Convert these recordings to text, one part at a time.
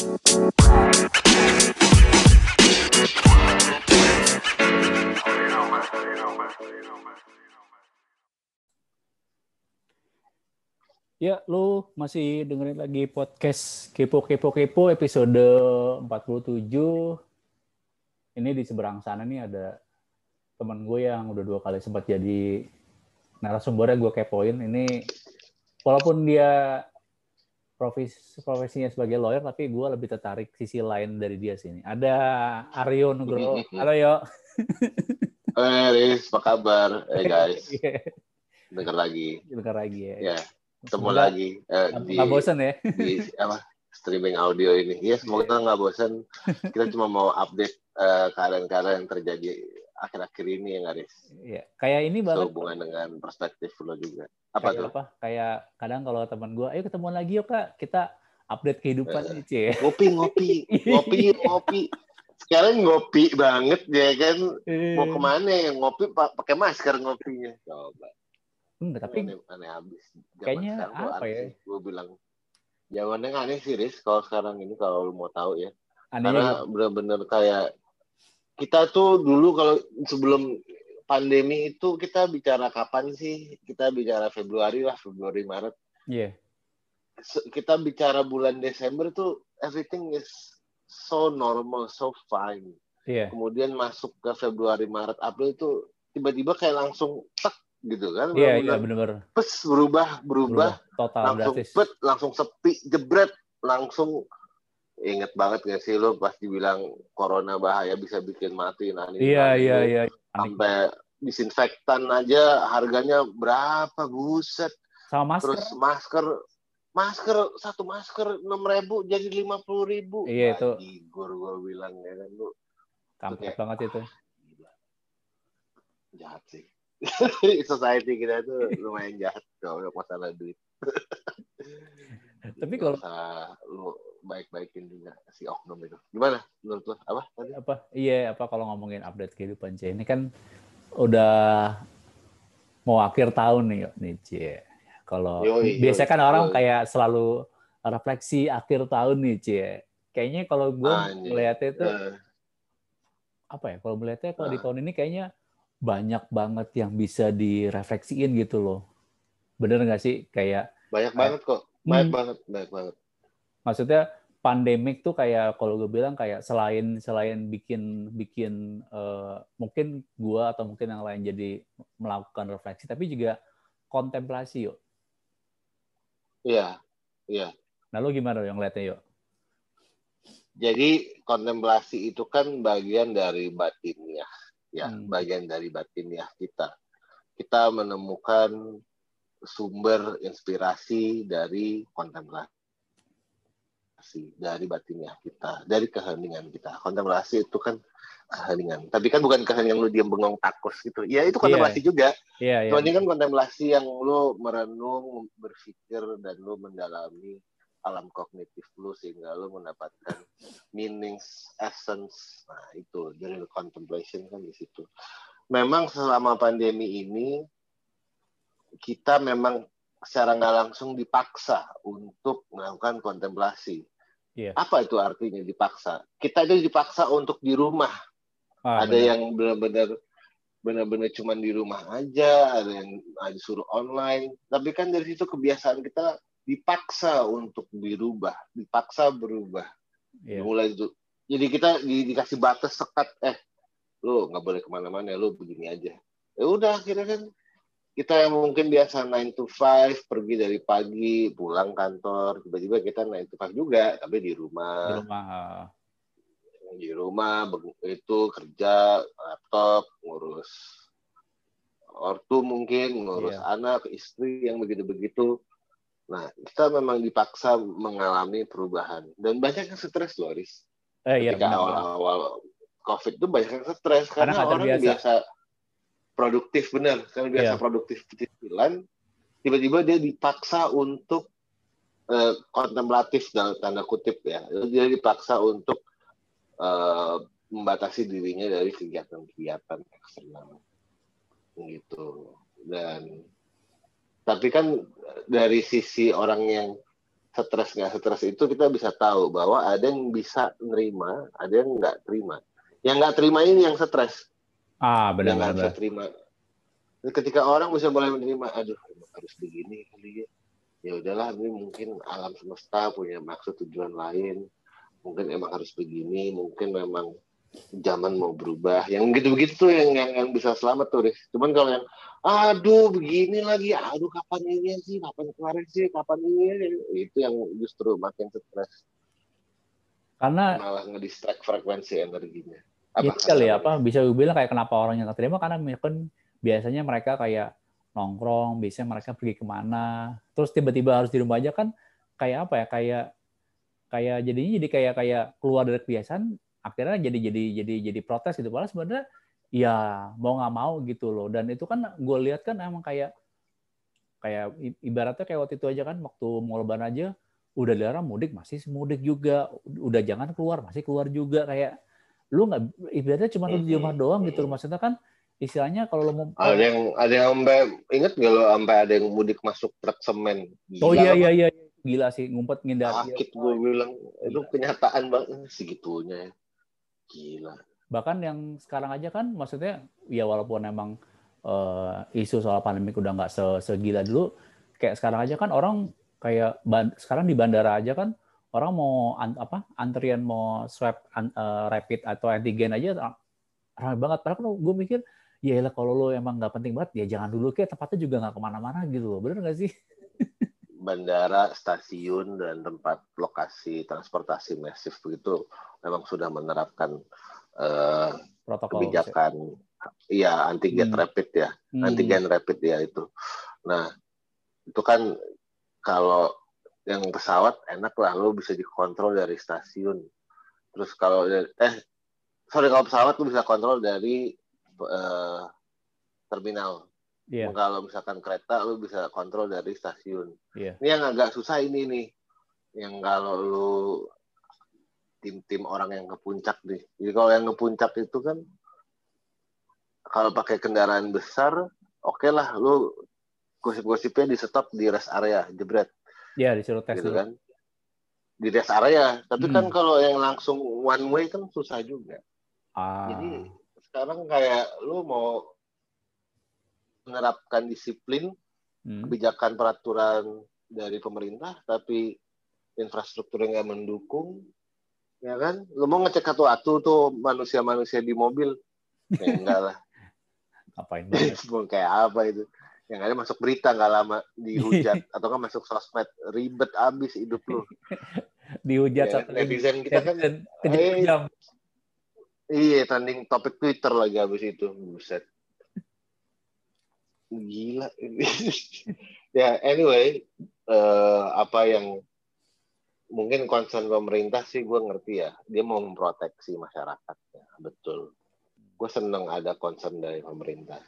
Ya, lu masih dengerin lagi podcast Kepo Kepo Kepo episode 47. Ini di seberang sana nih ada teman gue yang udah dua kali sempat jadi narasumbernya gue kepoin. Ini walaupun dia profesi profesinya sebagai lawyer, tapi gue lebih tertarik sisi lain dari dia sini. Ada Aryo Nugroho. Halo Yo. Hey Riz, apa kabar? Hey guys, Iya, denger lagi. Dengar lagi ya. Ya, ketemu Semoga lagi eh, di, Nggak bosan ya? di apa streaming audio ini. Ya, semoga nggak bosan. Kita cuma mau update eh, keadaan-keadaan yang terjadi akhir-akhir ini ya, Riz? Iya. Kayak ini banget. Sehubungan dengan perspektif lo juga. Apa kayak tuh? apa? Kayak kadang kalau teman gue, ayo ketemuan lagi yuk kak, kita update kehidupan Eh. nih cie. Ngopi, ngopi, ngopi, ngopi. Sekarang ngopi banget ya kan. Mau ke mana ya ngopi pa- pakai masker ngopinya. Coba. Enggak, tapi aneh, aneh habis. Zaman kayaknya apa aneh ya? Gue bilang zamannya aneh sih Riz kalau sekarang ini kalau lu mau tahu ya. anehnya Karena bener-bener kayak kita tuh dulu kalau sebelum pandemi itu kita bicara kapan sih? Kita bicara Februari lah, Februari Maret. iya. Se- Kita bicara bulan Desember tuh everything is so normal, so fine. Iya. Kemudian masuk ke Februari, Maret, April itu tiba-tiba kayak langsung tek gitu kan. Iya, iya Bener-bener benar-benar. Pes berubah, berubah, total langsung drastis. pet, langsung sepi, jebret, langsung inget banget gak sih lo pasti bilang corona bahaya bisa bikin mati nah ini Iya, nah, iya, iya. Sampai disinfektan aja harganya berapa buset Sama masker. terus masker masker satu masker enam ribu jadi lima puluh ribu Iya, itu. gue gue bilang ya kan lu Kampret banget itu. gila. jahat sih society kita itu lumayan jahat kalau masalah duit Tapi kalau lu baik-baikin juga si oknum itu. Gimana menurut lu? Apa tadi? apa? Iya, apa kalau ngomongin update kehidupan cie. Ini kan udah mau akhir tahun nih, yuk, nih cie. Kalau biasanya kan orang yoi. kayak selalu refleksi akhir tahun nih cie. Kayaknya kalau gue Anjing. melihatnya itu Eh, apa ya? Kalau melihatnya kalau di Ah. tahun ini kayaknya banyak banget yang bisa direfleksiin gitu loh. Bener nggak sih? Kayak banyak banget kok. Banyak Hmm. banget, banyak banget. Maksudnya pandemik tuh kayak kalau gue bilang kayak selain selain bikin bikin eh, mungkin gua atau mungkin yang lain jadi melakukan refleksi tapi juga kontemplasi yuk. Iya, iya. Nah lu gimana yang ngeliatnya yuk? Jadi kontemplasi itu kan bagian dari batiniah, ya, Hmm. bagian dari batiniah kita. Kita menemukan sumber inspirasi dari kontemplasi dari batiniah kita, dari keheningan kita. Kontemplasi itu kan keheningan. Tapi kan bukan keheningan lu diam bengong takut gitu. Ya itu kontemplasi juga. Iya iya. Cuma ini kan kontemplasi yang lu merenung, berpikir dan lu mendalami alam kognitif lu sehingga lu mendapatkan meanings, essence. Nah, itu dari contemplation kan di situ. Memang selama pandemi ini kita memang secara nggak langsung dipaksa untuk melakukan kontemplasi. Iya. Apa itu artinya dipaksa? Kita itu dipaksa untuk di rumah Ah, ada benar. yang benar-benar benar-benar cuma di rumah aja, ada yang disuruh online. Tapi kan dari situ kebiasaan kita dipaksa untuk dirubah, dipaksa berubah. Iya. Mulai itu. Jadi kita di- dikasih batas sekat, eh, lu nggak boleh ke mana-mana, lu begini aja. Ya udah, akhirnya kan kita yang mungkin biasa 9 to 5, pergi dari pagi, pulang kantor, tiba-tiba kita 9 to 5 juga, tapi di rumah Di rumah. ah. di rumah itu kerja laptop ngurus ortu mungkin ngurus Iya. anak istri yang begitu-begitu nah kita memang dipaksa mengalami perubahan dan banyak yang stres loh Riz Eh iya. ketika awal-awal covid itu banyak yang stres Karena karena, orang terbiasa. biasa produktif benar karena biasa Iya. produktif kecilan tiba-tiba dia dipaksa untuk eh, kontemplatif dalam tanda kutip ya dia dipaksa untuk eh, membatasi dirinya dari kegiatan-kegiatan eksternal gitu dan tapi kan dari sisi orang yang stres nggak stres itu kita bisa tahu bahwa ada yang bisa nerima, ada yang nggak terima. Yang nggak terima ini yang stres. Ah, benar yang benar. bisa terima. Ketika orang bisa mulai menerima, aduh harus begini kali ya. Ya udahlah, ini mungkin alam semesta punya maksud tujuan lain. Mungkin emang harus begini, mungkin memang zaman mau berubah. Yang gitu-begitu tuh yang, yang yang bisa selamat tuh, Riz. Cuman kalau yang aduh begini lagi, aduh kapan ini sih, kapan kemarin sih, kapan ini itu yang justru makin stres. Karena Malah ngedistract frekuensi energinya. Itu kali ya apa bisa gue bilang kayak kenapa orang yang terima karena mungkin biasanya mereka kayak nongkrong, biasanya mereka pergi ke mana, terus tiba-tiba harus di rumah aja kan kayak apa ya? Kayak kayak jadinya jadi kayak kayak keluar dari kebiasaan akhirnya jadi jadi jadi jadi protes gitu. Padahal sebenarnya ya mau nggak mau gitu loh. Dan itu kan gue lihat kan emang kayak kayak ibaratnya kayak waktu itu aja kan waktu mau lebaran aja udah dilarang mudik masih mudik juga. Udah jangan keluar masih keluar juga. Kayak lu nggak ibaratnya cuma lu di rumah doang gitu loh maksudnya kan istilahnya kalau lu mau Ada yang ada yang sampai inget gak lo sampai ada yang mudik masuk truk semen. oh Gila iya kan? iya iya. Gila sih ngumpet ngindar sakit gue bilang itu kenyataan banget. Segitunya ya. gila. Bahkan yang sekarang aja kan maksudnya ya walaupun emang eh, isu soal pandemik udah nggak se segila dulu kayak sekarang aja kan orang kayak sekarang di bandara aja kan orang mau an- apa antrian mau swab an- eh, rapid atau antigen aja ra- ramai banget. Padahal kan gue mikir ya elah kalau lo emang nggak penting banget ya jangan dulu kayak tempatnya juga nggak ke mana-mana gitu loh. Bener nggak sih? Bandara stasiun dan tempat lokasi transportasi masif begitu memang sudah menerapkan eh, protokol kebijakan iya antigen Hmm. rapid ya. Hmm. antigen rapid ya itu. Nah itu kan kalau yang pesawat enak lah lo bisa dikontrol dari stasiun terus kalau dari- eh sorry kalau pesawat lo bisa kontrol dari eh, terminal Iya. kalau misalkan kereta lu bisa kontrol dari stasiun. Iya. Ini yang agak susah ini nih. Yang kalau lu tim-tim orang yang ke puncak nih. Jadi kalau yang ke puncak itu kan kalau pakai kendaraan besar, oke lah lu gosip-gosipnya di stop di rest area, jebret ya disuruh tes gitu dulu kan. Di rest area. Tapi Hmm. kan kalau yang langsung one way kan susah juga. ah Jadi sekarang kayak lu mau menerapkan disiplin hmm. kebijakan peraturan dari pemerintah tapi infrastrukturnya nggak mendukung ya kan lu mau ngecek satu-satu tuh manusia-manusia di mobil ya enggak lah banget mau kayak apa itu yang ada masuk berita nggak lama dihujat. Atau nggak masuk sosmed ribet abis hidup lu. Dihujat Ya, satu netizen kita kan netizen Eh, iya trending topik Twitter lagi abis itu. Buset. Gila. Ya anyway eh, apa yang mungkin concern pemerintah sih gue ngerti ya. Dia mau memproteksi masyarakatnya. Betul. Gue seneng ada concern dari pemerintah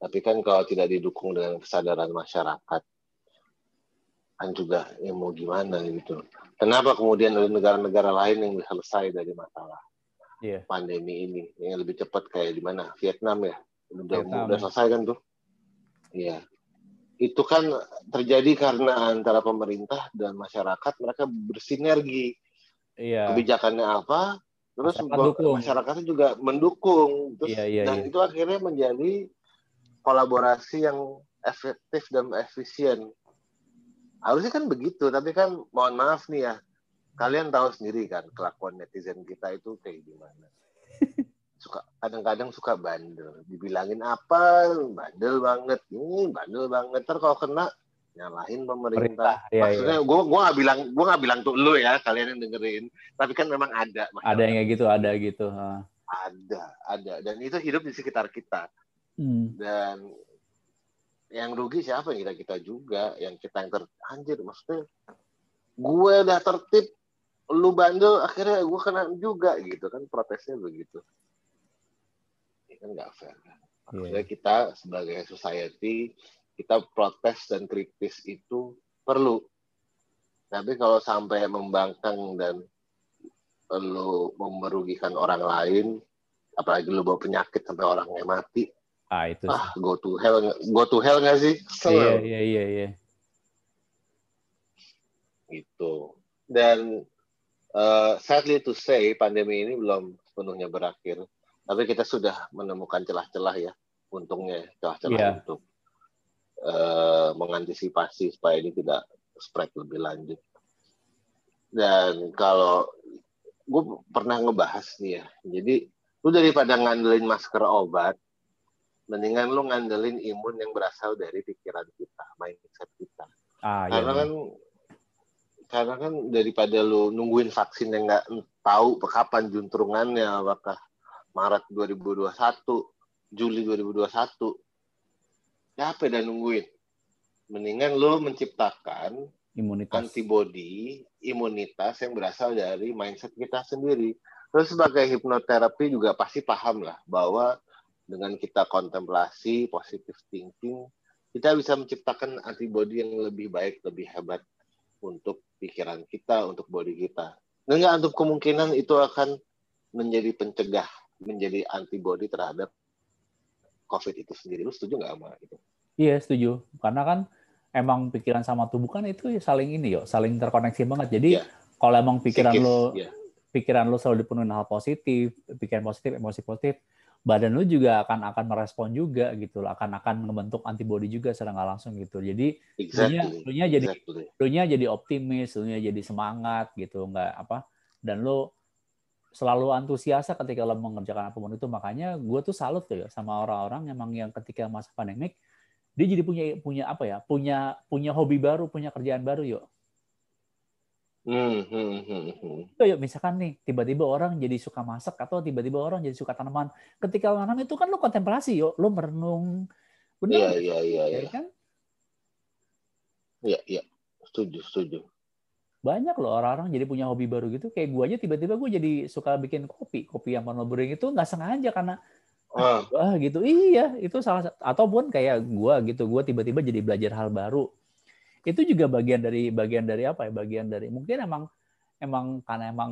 tapi kan kalau tidak didukung dengan kesadaran masyarakat kan juga ya mau gimana gitu kenapa kemudian ada negara-negara lain yang bisa selesai dari masalah Iya. pandemi ini yang lebih cepat kayak di mana Vietnam ya udah Vietnam, udah ya. selesai kan tuh Iya. Itu kan terjadi karena antara pemerintah dan masyarakat mereka bersinergi. iya Kebijakannya apa, terus Masyarakat masyarakatnya juga mendukung. Terus, Iya, iya, dan iya. itu akhirnya menjadi kolaborasi yang efektif dan efisien. Harusnya kan begitu, tapi kan mohon maaf nih ya, kalian tahu sendiri kan kelakuan netizen kita itu kayak gimana. suka kadang-kadang suka bandel. Dibilangin apa? Bandel banget. Ini bandel banget. Ntar kalau kena nyalahin pemerintah, Pemerintah, iya, maksudnya gue gua nggak bilang gue nggak bilang tuh lu ya kalian yang dengerin. Tapi kan memang ada ada yang kayak gitu ada gitu Ah. ada ada. Dan itu hidup di sekitar kita Hmm. dan yang rugi siapa kita kita juga yang kita yang ter anjir maksudnya gue udah tertib lu bandel akhirnya gue kena juga gitu kan protesnya begitu ini kan nggak fair kan Iya. kita sebagai society kita protes dan kritis itu perlu tapi kalau sampai membangkang dan lu merugikan orang lain apalagi lu bawa penyakit sampai orangnya mati ah itu sih. ah go to hell go to hell nggak sih iya iya iya iya Gitu. Dan uh, sadly to say, pandemi ini belum sepenuhnya berakhir. Tapi kita sudah menemukan celah-celah ya, untungnya celah-celah yeah. untuk uh, mengantisipasi supaya ini tidak spread lebih lanjut. Dan kalau gue pernah ngebahas nih ya, jadi lu daripada ngandelin masker obat, mendingan lu ngandelin imun yang berasal dari pikiran kita, mindset kita. Ah, iya, karena iya. kan karena kan daripada lu nungguin vaksin yang nggak tahu kapan juntrungannya, apakah Maret 2021, Juli 2021, apa dan nungguin? Mendingan lu menciptakan imunitas antibody imunitas yang berasal dari mindset kita sendiri terus sebagai hipnoterapi juga pasti paham lah bahwa dengan kita kontemplasi positive thinking kita bisa menciptakan antibody yang lebih baik lebih hebat untuk pikiran kita untuk body kita dan nggak untuk kemungkinan itu akan menjadi pencegah menjadi antibody terhadap COVID itu sendiri. Lu setuju nggak sama itu? Iya setuju. Karena kan emang pikiran sama tubuh kan itu saling ini yo, saling terkoneksi banget. Jadi yeah. kalau emang pikiran Sikis, lo yeah. pikiran lo selalu dipenuhi hal positif, pikiran positif, emosi positif, badan lo juga akan akan merespon juga gitu loh, akan akan membentuk antibodi juga secara nggak langsung gitu. Jadi exactly. lo nya jadi exactly. nya jadi optimis, lo nya jadi semangat gitu, nggak apa dan lo selalu antusias ketika lo mengerjakan apa pun itu makanya gue tuh salut tuh ya sama orang-orang emang yang ketika masa pandemik dia jadi punya punya apa ya punya punya hobi baru punya kerjaan baru yuk Hmm, hmm, hmm, hmm. Yuk, misalkan nih tiba-tiba orang jadi suka masak atau tiba-tiba orang jadi suka tanaman. Ketika lo nanam itu kan lo kontemplasi yuk, lo merenung. Benar? Iya, iya, iya, iya. Kan? Iya, iya. Setuju, setuju. Banyak loh orang-orang jadi punya hobi baru gitu. Kayak gue aja tiba-tiba gue jadi suka bikin kopi. Kopi yang warna brewing itu nggak sengaja karena ah. ah gitu iya itu salah ataupun kayak gue gitu gue tiba-tiba jadi belajar hal baru itu juga bagian dari bagian dari apa ya bagian dari mungkin emang emang karena emang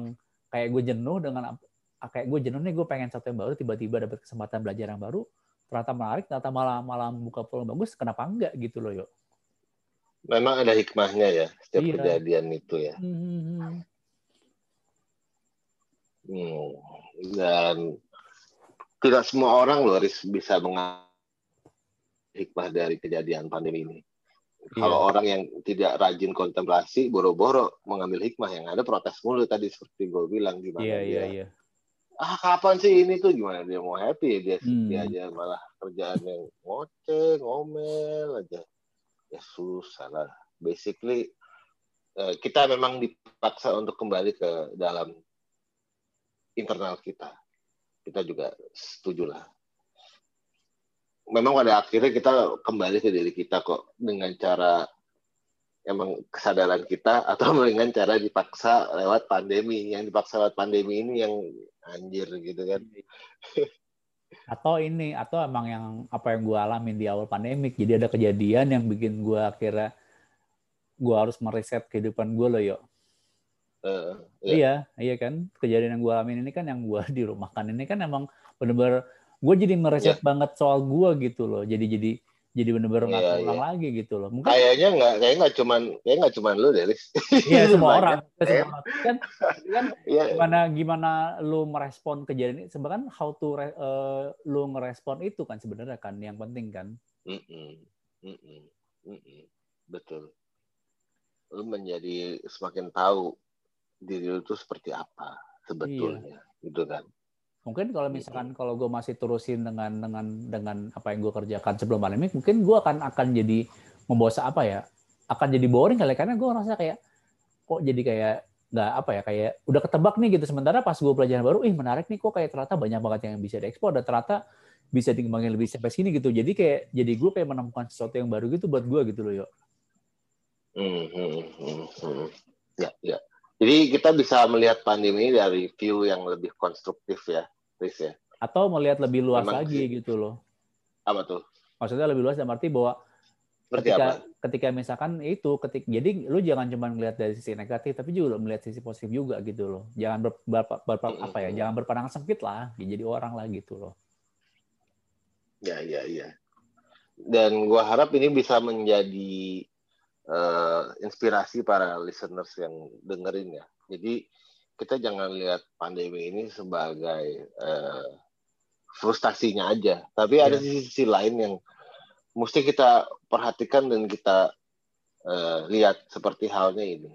kayak gue jenuh dengan kayak gue jenuh nih gue pengen satu yang baru tiba-tiba dapat kesempatan belajar yang baru ternyata menarik ternyata malah malah buka peluang bagus kenapa enggak gitu loh yuk memang ada hikmahnya ya setiap iya. kejadian itu ya hmm. hmm, hmm. hmm. dan tidak semua orang loh bisa mengambil hikmah dari kejadian pandemi ini. Iya. Kalau orang yang tidak rajin kontemplasi, boro-boro mengambil hikmah yang ada protes mulu tadi seperti gue bilang gimana iya, dia. Iya, iya. Ah kapan sih ini tuh gimana dia mau happy dia hmm. dia aja malah kerjaan yang ngoceh ngomel aja ya susah lah. Basically eh, kita memang dipaksa untuk kembali ke dalam internal kita kita juga setuju lah. Memang pada akhirnya kita kembali ke diri kita kok dengan cara emang kesadaran kita atau dengan cara dipaksa lewat pandemi. Yang dipaksa lewat pandemi ini yang anjir gitu kan. Atau ini, atau emang yang apa yang gue alamin di awal pandemik. Jadi ada kejadian yang bikin gue akhirnya gue harus mereset kehidupan gue loh yuk Uh, iya. iya, iya kan. Kejadian yang gue alamin ini kan yang gue dirumahkan ini kan emang bener-bener gue jadi mereset yeah. banget soal gue gitu loh. Jadi jadi jadi bener-bener nggak yeah, ulang yeah. lagi gitu loh. Mungkin kayaknya nggak kayak nggak cuman kayak nggak cuman lu deh, Iya semua orang. Semua orang. Kan kan yeah. gimana gimana lu merespon kejadian ini sebenarnya kan how to re, uh, lu ngerespon itu kan sebenarnya kan yang penting kan. Mm -mm. Mm -mm. Mm -mm. Betul. Lu menjadi semakin tahu diri lu tuh seperti apa sebetulnya iya. gitu kan mungkin kalau misalkan kalau gue masih terusin dengan dengan dengan apa yang gue kerjakan sebelum pandemi mungkin gue akan akan jadi membawa apa ya akan jadi boring kali karena gue rasa kayak kok jadi kayak nggak apa ya kayak udah ketebak nih gitu. Sementara pas gue pelajaran baru ih menarik nih kok kayak ternyata banyak banget yang bisa diekspor dan ternyata bisa dikembangin lebih sampai sini gitu. Jadi kayak jadi gue kayak menemukan sesuatu yang baru gitu buat gue gitu loh yuk hmm, hmm, hmm, hmm. ya ya. Jadi kita bisa melihat pandemi dari view yang lebih konstruktif ya, Chris ya. Atau melihat lebih luas Memang lagi sih. gitu loh. Apa tuh? Maksudnya lebih luas dalam arti bahwa Seperti ketika apa? ketika misalkan itu ketik jadi lu jangan cuma melihat dari sisi negatif tapi juga melihat sisi positif juga gitu loh. Jangan ber, ber, ber, ber apa ya? Jangan berpandangan sempit lah, jadi orang lah gitu loh. Ya, ya, ya. Dan gua harap ini bisa menjadi uh, inspirasi para listeners yang dengerin ya. Jadi kita jangan lihat pandemi ini sebagai uh, frustasinya aja, tapi yeah. ada iya. sisi-sisi lain yang mesti kita perhatikan dan kita uh, lihat seperti halnya ini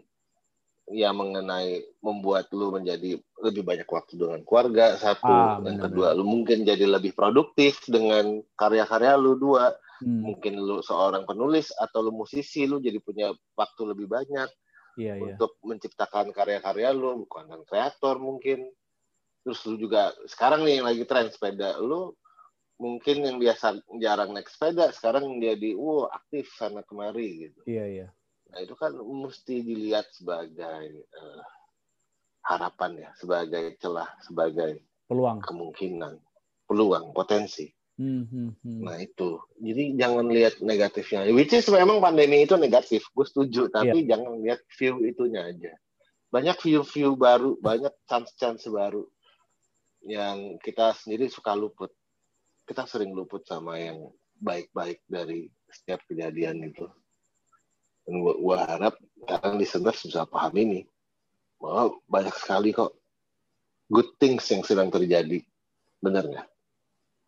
yang mengenai membuat lu menjadi lebih banyak waktu dengan keluarga satu ah, yang kedua lu mungkin jadi lebih produktif dengan karya-karya lu dua hmm. mungkin lu seorang penulis atau lu musisi lu jadi punya waktu lebih banyak yeah, iya. untuk yeah. menciptakan karya-karya lu konten kreator mungkin terus lu juga sekarang nih yang lagi tren sepeda lu mungkin yang biasa jarang naik sepeda sekarang jadi uh aktif sana kemari gitu iya yeah, iya yeah Nah itu kan mesti dilihat sebagai uh, harapan ya, sebagai celah, sebagai peluang, kemungkinan, peluang, potensi. Hmm, hmm, hmm. Nah itu, jadi jangan lihat negatifnya. Which is memang pandemi itu negatif, gue setuju. Tapi yeah. jangan lihat view itunya aja. Banyak view-view baru, banyak chance-chance baru yang kita sendiri suka luput. Kita sering luput sama yang baik-baik dari setiap kejadian itu. Dan gua, gua harap sekarang listeners bisa paham ini. Bahwa banyak sekali kok good things yang sedang terjadi. Benar nggak?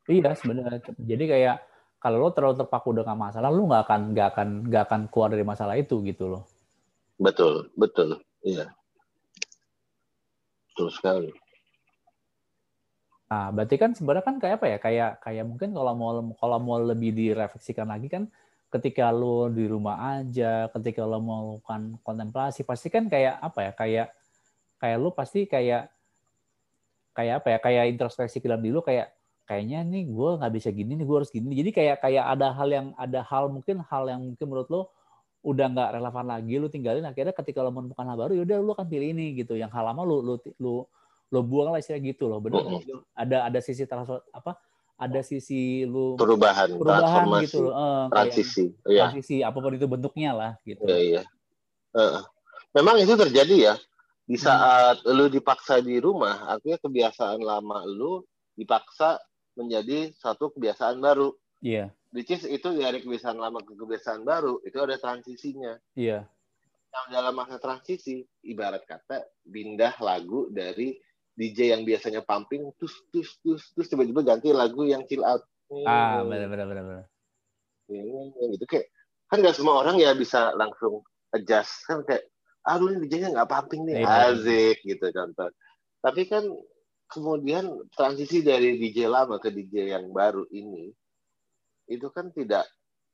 Iya sebenarnya. Jadi kayak kalau lo terlalu terpaku dengan masalah, lo nggak akan nggak akan nggak akan keluar dari masalah itu gitu loh. Betul, betul, iya. Betul sekali. Nah, berarti kan sebenarnya kan kayak apa ya? Kayak kayak mungkin kalau mau kalau mau lebih direfleksikan lagi kan ketika lo di rumah aja, ketika lo melakukan kontemplasi, pasti kan kayak apa ya? Kayak kayak lo pasti kayak kayak apa ya? Kayak introspeksi ke dalam diri lo kayak kayaknya nih gue nggak bisa gini nih gue harus gini. Jadi kayak kayak ada hal yang ada hal mungkin hal yang mungkin menurut lo udah nggak relevan lagi lo tinggalin akhirnya ketika lo menemukan hal baru yaudah lo akan pilih ini gitu yang hal lama lo lo lo lo buang lah istilah gitu loh benar oh. ada ada sisi terasa apa ada sisi lu perubahan, perubahan gitu loh. Uh, transisi, iya. transisi apa pun itu bentuknya lah gitu. Iya, iya. Uh, memang itu terjadi ya. Di hmm. saat hmm. lu dipaksa di rumah, artinya kebiasaan lama lu dipaksa menjadi satu kebiasaan baru. Iya. Yeah. Which is itu dari kebiasaan lama ke kebiasaan baru, itu ada transisinya. Iya. Yeah. Yang dalam masa transisi, ibarat kata pindah lagu dari DJ yang biasanya pumping terus terus terus terus tiba-tiba ganti lagu yang chill out. Ah, benar benar benar benar. Ya, gitu kayak kan nggak semua orang ya bisa langsung adjust kan kayak aduh ini DJ-nya nggak pumping nih, ya, azik gitu contoh. Tapi kan kemudian transisi dari DJ lama ke DJ yang baru ini itu kan tidak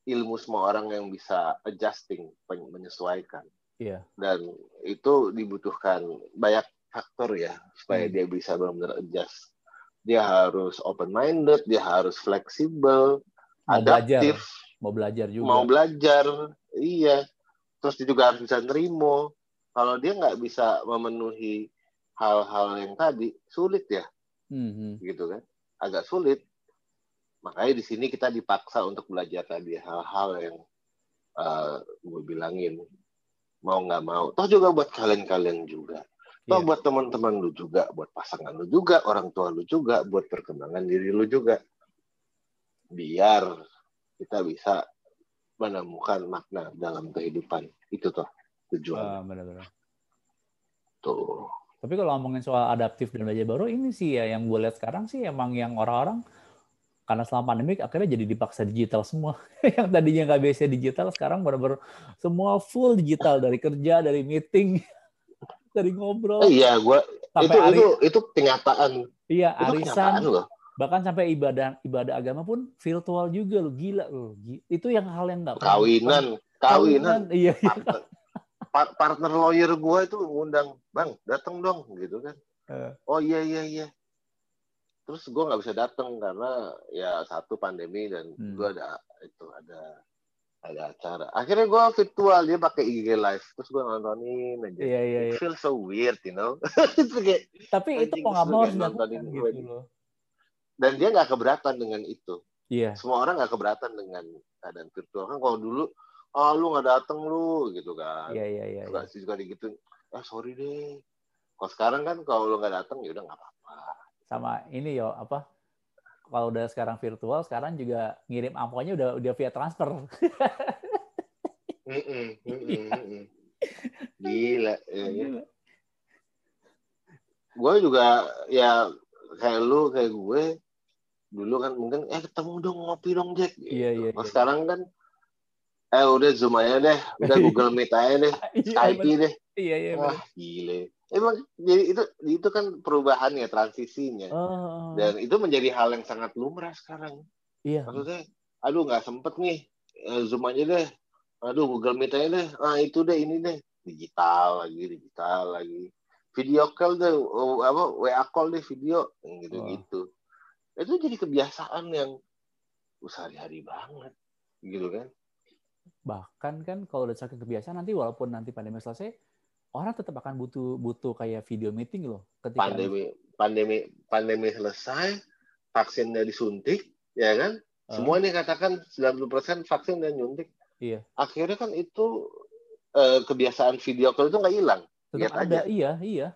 ilmu semua orang yang bisa adjusting menyesuaikan. Iya. Dan itu dibutuhkan banyak faktor ya supaya hmm. dia bisa benar-benar adjust. Dia harus open minded, dia harus fleksibel, adaptif, belajar. mau belajar juga. Mau belajar, iya. Terus dia juga harus bisa nerimo. Kalau dia nggak bisa memenuhi hal-hal yang tadi, sulit ya, hmm. gitu kan? Agak sulit. Makanya di sini kita dipaksa untuk belajar tadi hal-hal yang uh, gue bilangin mau nggak mau. Toh juga buat kalian-kalian juga Toh yeah. buat teman-teman lu juga, buat pasangan lu juga, orang tua lu juga, buat perkembangan diri lu juga. Biar kita bisa menemukan makna dalam kehidupan. Itu tuh tujuan. Ah, benar-benar. Tuh. Tapi kalau ngomongin soal adaptif dan belajar baru, ini sih ya yang gue lihat sekarang sih emang yang orang-orang karena selama pandemi akhirnya jadi dipaksa digital semua. yang tadinya nggak biasa digital sekarang benar-benar semua full digital dari kerja, dari meeting dari ngobrol. Iya, gua itu ari, itu itu kenyataan. Iya, itu arisan. loh. Bahkan sampai ibadah ibadah agama pun virtual juga lo gila lo. Itu yang hal yang enggak kawinan, kawinan. Iya, iya. Partner, partner lawyer gua itu ngundang, "Bang, datang dong." gitu kan. Uh. Oh iya iya iya. Terus gue nggak bisa datang karena ya satu pandemi dan hmm. gue ada itu ada ada acara. Akhirnya gue virtual dia pakai IG live terus gue nontonin aja. Iya iya. iya. Feel so weird, you know. kayak, Tapi itu kok nggak mau harus nontonin gitu loh. Dan dia nggak keberatan dengan itu. Iya. Semua orang nggak keberatan dengan keadaan virtual kan kalau dulu oh lu nggak dateng lu gitu kan. Iya iya iya. Suka iya. juga gitu. Ah sorry deh. Kalau sekarang kan kalau lu nggak dateng ya udah nggak apa-apa. Sama ini yo apa kalau udah sekarang virtual, sekarang juga ngirim amplopnya udah udah via transfer. Mm-mm, mm-mm, mm-mm. Gila. Ya, ya. Gue juga ya kayak lu kayak gue dulu kan mungkin eh ketemu dong ngopi dong Jack. Gitu. Iya, iya, iya. sekarang kan eh udah zoom aja deh, udah Google Meet aja deh, Iya, Skype bener. deh. Iya, iya. Wah gile. Emang jadi itu itu kan perubahan ya transisinya Oh, dan itu menjadi hal yang sangat lumrah sekarang. iya. Maksudnya, aduh nggak sempet nih Eh, zoom aja deh. Aduh Google Meet aja deh. Ah itu deh ini deh digital lagi digital lagi. Video call deh, oh, apa WA call deh video gitu gitu. Itu jadi kebiasaan yang sehari-hari banget gitu kan. Bahkan kan kalau udah saking kebiasaan nanti walaupun nanti pandemi selesai, orang tetap akan butuh butuh kayak video meeting loh. Ketika Pandemi pandemi pandemi selesai, vaksinnya disuntik, ya kan? Eh, Semua nih katakan 90% vaksin dan nyuntik. Iya. Akhirnya kan itu eh, kebiasaan video call itu nggak hilang. tetap ada, aja. iya, iya.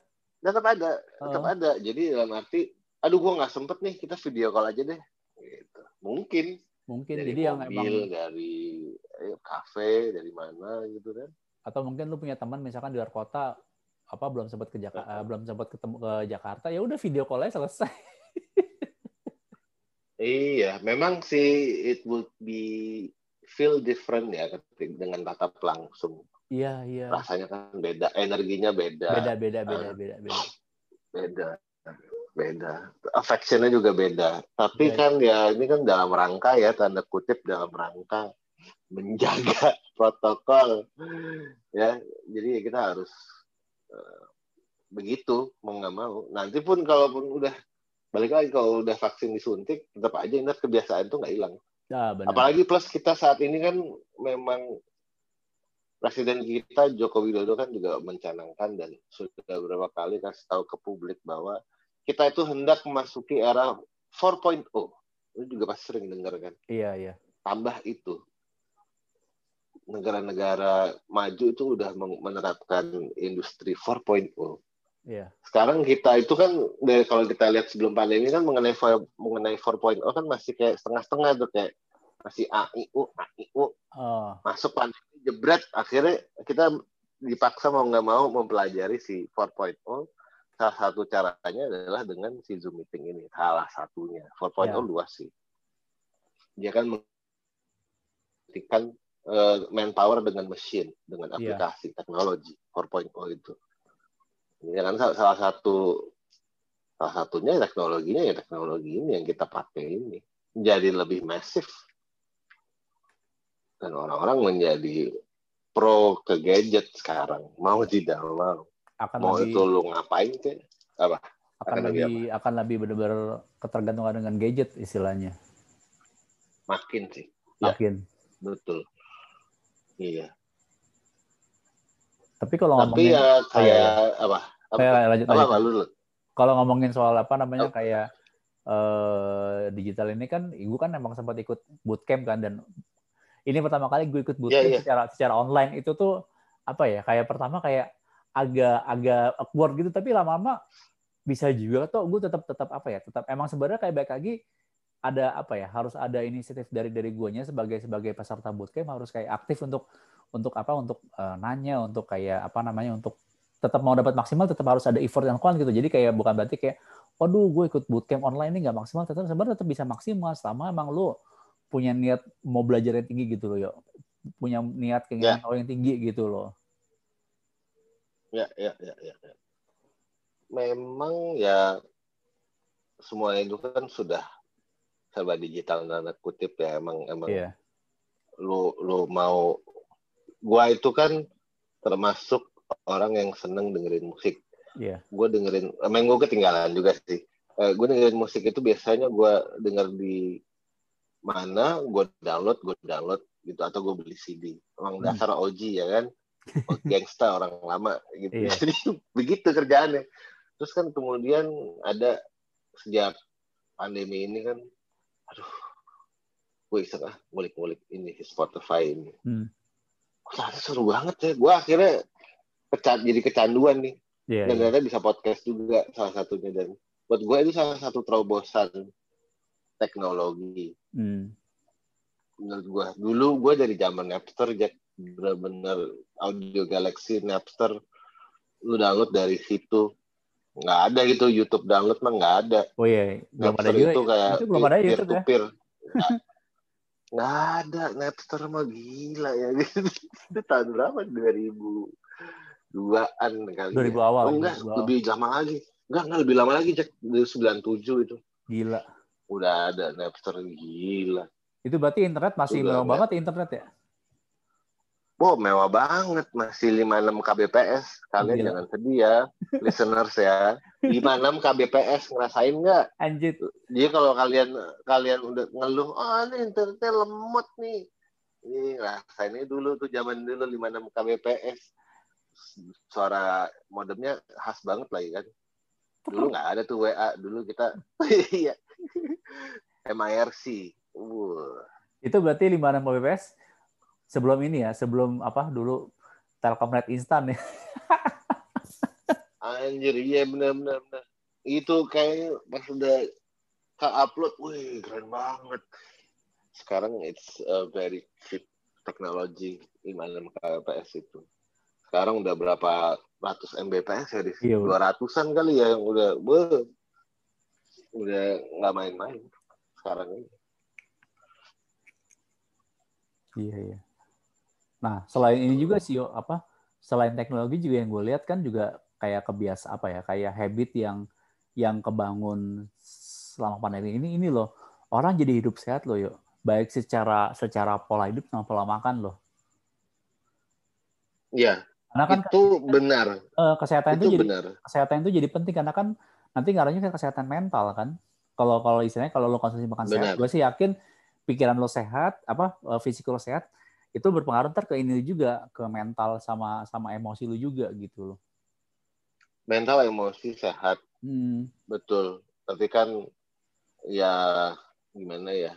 Tetap ada, tetap Oh. ada. Jadi dalam arti, aduh gua nggak sempet nih, kita video call aja deh. Gitu. Mungkin Mungkin dari jadi yang emang mobil, dari eh, kafe, dari mana gitu kan. atau mungkin lu punya teman misalkan di luar kota apa belum sempat ke Jakarta belum sempat ketemu ke Jakarta ya udah video call aja selesai Iya, memang sih it would be feel different ya dengan tatap langsung. iya iya Rasanya kan beda, energinya beda. beda beda beda beda beda beda beda. Affectionnya juga beda. Tapi Iya. kan ya ini kan dalam rangka ya tanda kutip dalam rangka menjaga protokol. Ya jadi kita harus eh, begitu mau nggak mau. Nanti pun kalaupun udah balik lagi kalau udah vaksin disuntik tetap aja ingat kebiasaan itu nggak hilang. Ah, benar. Apalagi plus kita saat ini kan memang Presiden kita Joko Widodo kan juga mencanangkan dan sudah beberapa kali kasih tahu ke publik bahwa kita itu hendak memasuki era 4.0. Lu juga pasti sering dengar kan. iya iya Tambah itu. Negara-negara maju itu udah menerapkan industri 4.0. iya Sekarang kita itu kan dari kalau kita lihat sebelum pandemi kan mengenai mengenai 4.0 kan masih kayak setengah-setengah tuh kayak masih AIU, AIU, oh masuk pandemi jebret akhirnya kita dipaksa mau nggak mau mempelajari si 4.0 salah satu caranya adalah dengan si Zoom meeting ini. Salah satunya. 4.0 Ya. luas sih. Dia kan menghentikan eh, manpower dengan mesin dengan Ya. aplikasi teknologi 4.0 itu. Ini kan salah satu salah satunya teknologinya ya teknologi ini yang kita pakai ini. Menjadi lebih masif. Dan orang-orang menjadi pro ke gadget sekarang. Mau tidak mau akan mau lebih itu lu ngapain ke? Akan, akan lebih lebih akan lebih benar-benar ketergantungan dengan gadget istilahnya. Makin sih. Ya. makin. Betul. Iya. Tapi kalau tapi ngomongin ya kayak apa apa, kayak lanjut apa, lanjut. apa kalau ngomongin soal apa namanya Oh. kayak eh, digital ini kan gue kan emang sempat ikut bootcamp kan dan ini pertama kali gue ikut bootcamp Iya, iya. secara secara online. Itu tuh apa ya kayak pertama kayak agak agak awkward gitu. Tapi lama-lama bisa juga tuh gue tetap tetap apa ya tetap emang sebenarnya kayak baik lagi ada apa ya harus ada inisiatif dari dari guanya sebagai sebagai peserta bootcamp harus kayak aktif untuk untuk apa untuk eh, nanya untuk kayak apa namanya untuk tetap mau dapat maksimal tetap harus ada effort yang kuat gitu. Jadi kayak bukan berarti kayak waduh gue ikut bootcamp online ini nggak maksimal. Tetap sebenarnya tetap bisa maksimal. Selama emang lu punya niat mau belajar yang tinggi gitu loh ya punya niat keinginan tahu yang tinggi gitu loh ya ya ya ya ya. memang ya semua itu kan sudah serba digital tanda kutip ya emang emang iya. lu lu mau gua itu kan termasuk orang yang seneng dengerin musik. Iya. Gue dengerin emang gue ketinggalan juga sih. Eh gue dengerin musik itu biasanya gue denger di mana gue download gue download gitu atau gue beli CD emang Hmm. dasar OG ya kan Oh, gangsta orang lama gitu. Iya. jadi begitu kerjaannya. Terus kan kemudian ada sejak pandemi ini kan aduh gue iseng ah ngulik-ngulik ini Spotify ini. Hmm. Ternyata seru banget ya. Gue akhirnya kecan jadi kecanduan nih. Iya dan iya. ternyata bisa podcast juga salah satunya. Dan buat gue itu salah satu terobosan teknologi. Hmm. menurut gue dulu gue dari zaman Napster Jack bener-bener audio Galaxy Napster lu download dari situ nggak ada gitu YouTube download mah nggak ada Oh iya, belum ada juga. itu kayak Itu belum ada YouTube ya. peer. Nggak, nggak ada Napster mah gila ya. itu tahun berapa? 2002-an kali 2000 ya. awal. Oh, enggak, 2000 awal. lebih lama lagi. Enggak, enggak lebih lama lagi, Jack. Dari 97 itu. Gila. Udah ada Napster gila. Itu berarti internet masih ada. banget ya internet ya? Wow, mewah banget. Masih 56 kbps. Kalian Gila. jangan sedih ya, listeners ya. 56 kbps ngerasain nggak? Anjir. Jadi kalau kalian kalian udah ngeluh, oh ini internetnya lemot nih. Ini rasainnya dulu tuh zaman dulu 56 kbps. Suara modemnya khas banget lagi kan. Dulu nggak ada tuh WA, dulu kita iya. MIRC. Wah. Itu berarti 56 Mbps sebelum ini ya, sebelum apa dulu Telkomnet instan ya. Anjir, iya benar benar benar. Itu kayaknya pas udah ke upload, wih keren banget. Sekarang it's a very cheap technology 56 kbps itu. Sekarang udah berapa ratus mbps ya di Iya, dua ratusan kali ya yang udah, beuh, udah nggak main-main sekarang ini. Iya iya. Nah selain ini juga sih apa selain teknologi juga yang gue lihat kan juga kayak kebiasa apa ya kayak habit yang yang kebangun selama pandemi ini ini loh. Orang jadi hidup sehat loh yuk baik secara secara pola hidup sama pola makan loh. Iya, karena kan itu benar, eh, kesehatan itu, itu jadi benar. kesehatan itu jadi penting karena kan nanti ngaruhnya ke kesehatan mental kan. Kalau kalau istilahnya kalau lo konsumsi makan sehat Benar. gue sih yakin pikiran lo sehat apa eh, fisik lo sehat itu berpengaruh ntar ke ini juga ke mental sama sama emosi lo juga gitu loh Mental emosi sehat, hmm, betul. Tapi kan ya gimana ya?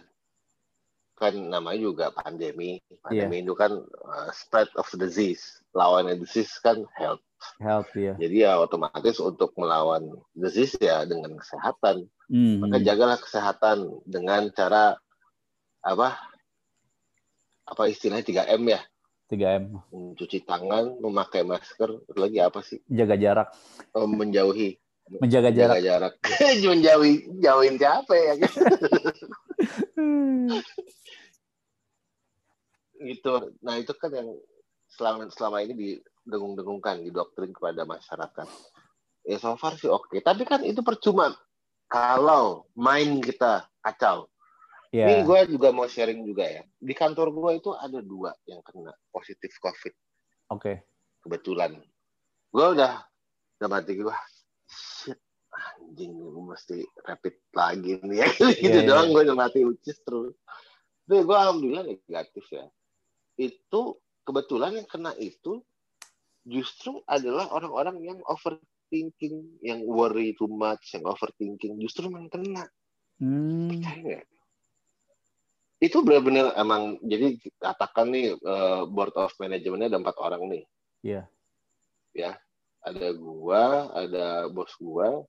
Kan namanya juga pandemi. Pandemi itu kan uh, spread of disease. Lawannya disease kan health. health ya Jadi ya otomatis untuk melawan disease ya dengan kesehatan. Hmm, Maka jagalah kesehatan dengan cara apa? Apa istilahnya 3M ya? 3M Mencuci tangan, memakai masker, lagi apa sih? jaga jarak Oh, menjauhi menjaga jarak jaga jarak. menjauhi jauhin siapa ya? gitu. Nah itu kan yang selama selama ini didengung-dengungkan, didoktrin kepada masyarakat. Ya so far sih oke, tapi kan itu percuma kalau main kita kacau. Ini ya gue juga mau sharing juga ya. Di kantor gue itu ada dua yang kena positif COVID oke kebetulan. Gue udah udah mati gue. Shit, anjing gue mesti rapid lagi nih ya. gitu iya. doang gue udah mati ucis terus. Tapi gue alhamdulillah negatif ya. Itu kebetulan yang kena itu justru adalah orang-orang yang overthinking, yang worry too much, yang overthinking, justru yang kena. hmm, Percaya nggak? Itu benar-benar emang jadi katakan nih eh, board of manajemennya ada empat orang nih. Iya. Ya, ada gua, ada bos gua,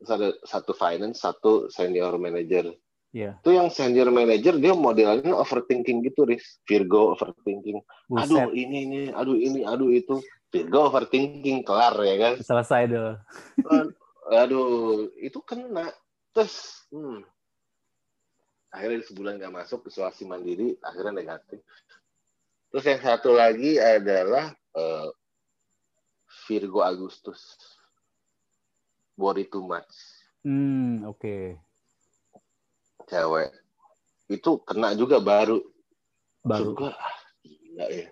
terus ada satu finance, satu senior manager. Iya. Itu yang senior manager dia modelnya overthinking gitu, Riz. Virgo overthinking. Aduh buset ini ini, aduh ini, aduh itu. Virgo overthinking kelar ya kan. selesai deh Aduh, itu kena. Terus, hmm, akhirnya sebulan nggak masuk isolasi mandiri, akhirnya negatif. Terus yang satu lagi adalah eh, Virgo Agustus, worry too much, hmm, oke cewek. Itu kena juga baru. baru gua, ah, gila ya.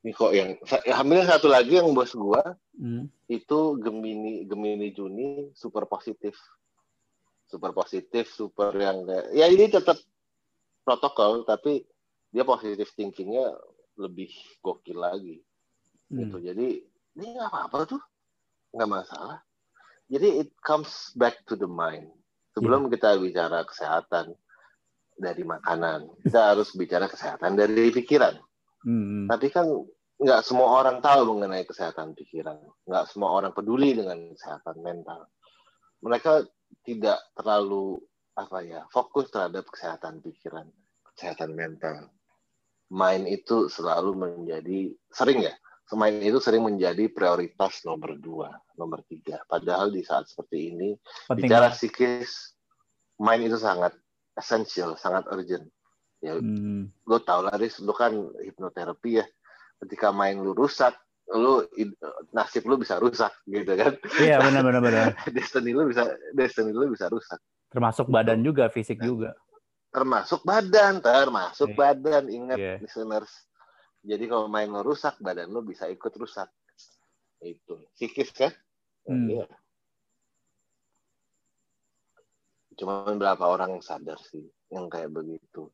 Ini kok yang, hamilnya satu lagi yang bos gua, Hmm, itu Gemini Gemini Juni super positif super positif super yang ya ini tetap protokol tapi dia positif thinkingnya lebih gokil lagi. Gitu. Hmm. jadi ini nggak apa-apa tuh. Nggak masalah. Jadi it comes back to the mind. Sebelum kita bicara kesehatan dari makanan kita harus bicara kesehatan dari pikiran. Hmm, tapi kan nggak semua orang tahu mengenai kesehatan pikiran, nggak semua orang peduli dengan kesehatan mental. Mereka tidak terlalu apa ya fokus terhadap kesehatan pikiran, kesehatan mental. main itu selalu menjadi sering ya main itu sering menjadi prioritas nomor dua nomor tiga. Padahal di saat seperti ini Penting bicara psikis main itu sangat essential sangat urgent. Ya Hmm, lu tau lah Riz, lu kan hipnoterapi ya. Ketika main lu rusak lu nasib lu bisa rusak gitu kan Iya benar benar benar. destiny lu bisa destiny lu bisa rusak Termasuk badan juga, fisik juga. termasuk badan termasuk Iya. badan ingat Iya. listeners jadi kalau main lo rusak badan lo bisa ikut rusak itu psikis kan Hmm. Iya. cuman berapa orang yang sadar sih yang kayak begitu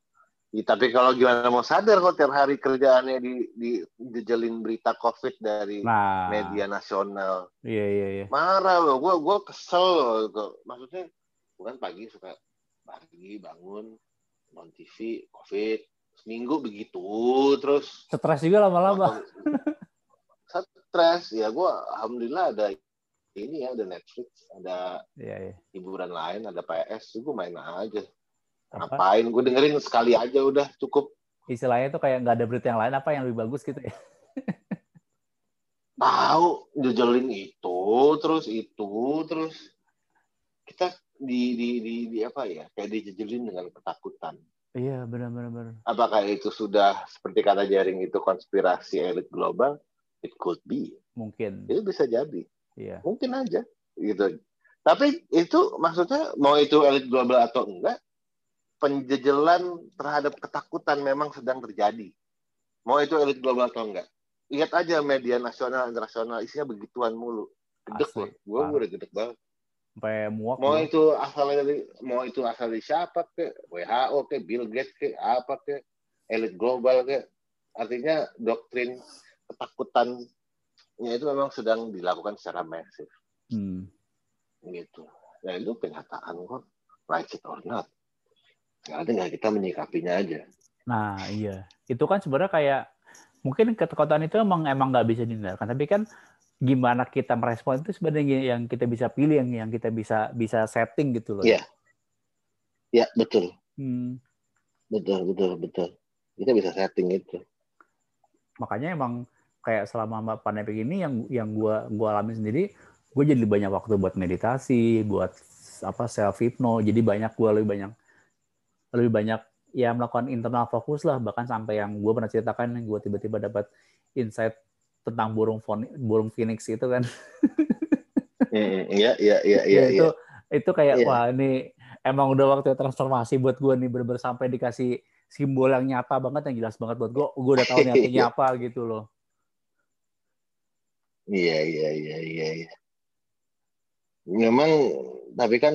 Ya, tapi kalau gimana mau sadar kok tiap hari kerjaannya di di dijelin berita covid dari Nah, media nasional. Iya iya iya. marah loh gue gue kesel loh Gua- maksudnya bukan pagi suka pagi bangun non TV covid. Seminggu begitu terus Stres juga lama-lama. stres. Ya gue alhamdulillah ada ini ya ada Netflix ada Iya iya. hiburan lain ada PS gue main aja Apa? ngapain gue dengerin sekali aja udah cukup Istilahnya tuh kayak nggak ada berita yang lain apa yang lebih bagus gitu ya. tahu jejelin itu terus itu terus kita di di di, di apa ya kayak dijejelin dengan ketakutan Iya benar benar benar. apakah itu sudah seperti kata jaring itu konspirasi elit global it could be Mungkin. itu bisa jadi Iya. mungkin aja gitu tapi itu maksudnya mau itu elit global atau enggak penjejelan terhadap ketakutan memang sedang terjadi. Mau itu elit global atau enggak? Lihat aja media nasional internasional isinya begituan mulu. Gedek loh. Gue udah gedek banget. Sampai muak. mau itu asal dari mau itu asal dari siapa ke? WHO ke? Bill Gates ke? Apa ke? Elit global ke? Artinya doktrin ketakutannya itu memang sedang dilakukan secara masif. Hmm. gitu. Ya itu kenyataan kok. Like it or not Sekarang tinggal kita menyikapinya aja. Nah, iya. Itu kan sebenarnya kayak mungkin ketakutan itu emang emang nggak bisa dihindarkan, tapi kan gimana kita merespon itu sebenarnya yang kita bisa pilih yang yang kita bisa bisa setting gitu loh. Iya. ya betul. Hmm, betul betul betul. Kita bisa setting itu. Makanya emang kayak selama pandemi ini yang yang gua gua alami sendiri, gue jadi banyak waktu buat meditasi, buat apa self hypno, jadi banyak gua lebih banyak lebih banyak ya melakukan internal fokus lah bahkan sampai yang gue pernah ceritakan gue tiba-tiba dapat insight tentang burung burung phoenix itu kan Mm, iya iya iya iya ya, iya itu itu kayak Iya. wah ini emang udah waktu transformasi buat gue nih bener-bener sampai dikasih simbol yang nyata banget yang jelas banget buat gue gue udah tahu nih artinya apa gitu loh Iya iya iya iya. iya. Memang tapi kan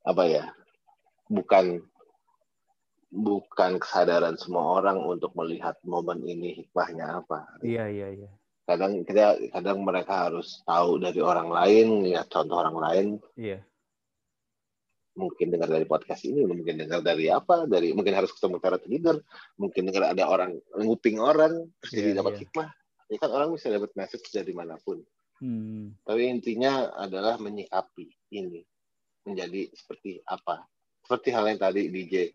apa ya? Bukan bukan kesadaran semua orang untuk melihat momen ini hikmahnya apa. iya iya iya Kadang kita kadang mereka harus tahu dari orang lain, lihat contoh orang lain, iya mungkin dengar dari podcast ini, mungkin dengar dari apa, dari mungkin harus ketemu parent leader, mungkin dengar ada orang nguping orang terus jadi Iya, dapat iya. hikmah. Ya kan orang bisa dapat message dari mana pun. hmm. Tapi intinya adalah menyikapi ini menjadi seperti apa. Seperti hal yang tadi DJ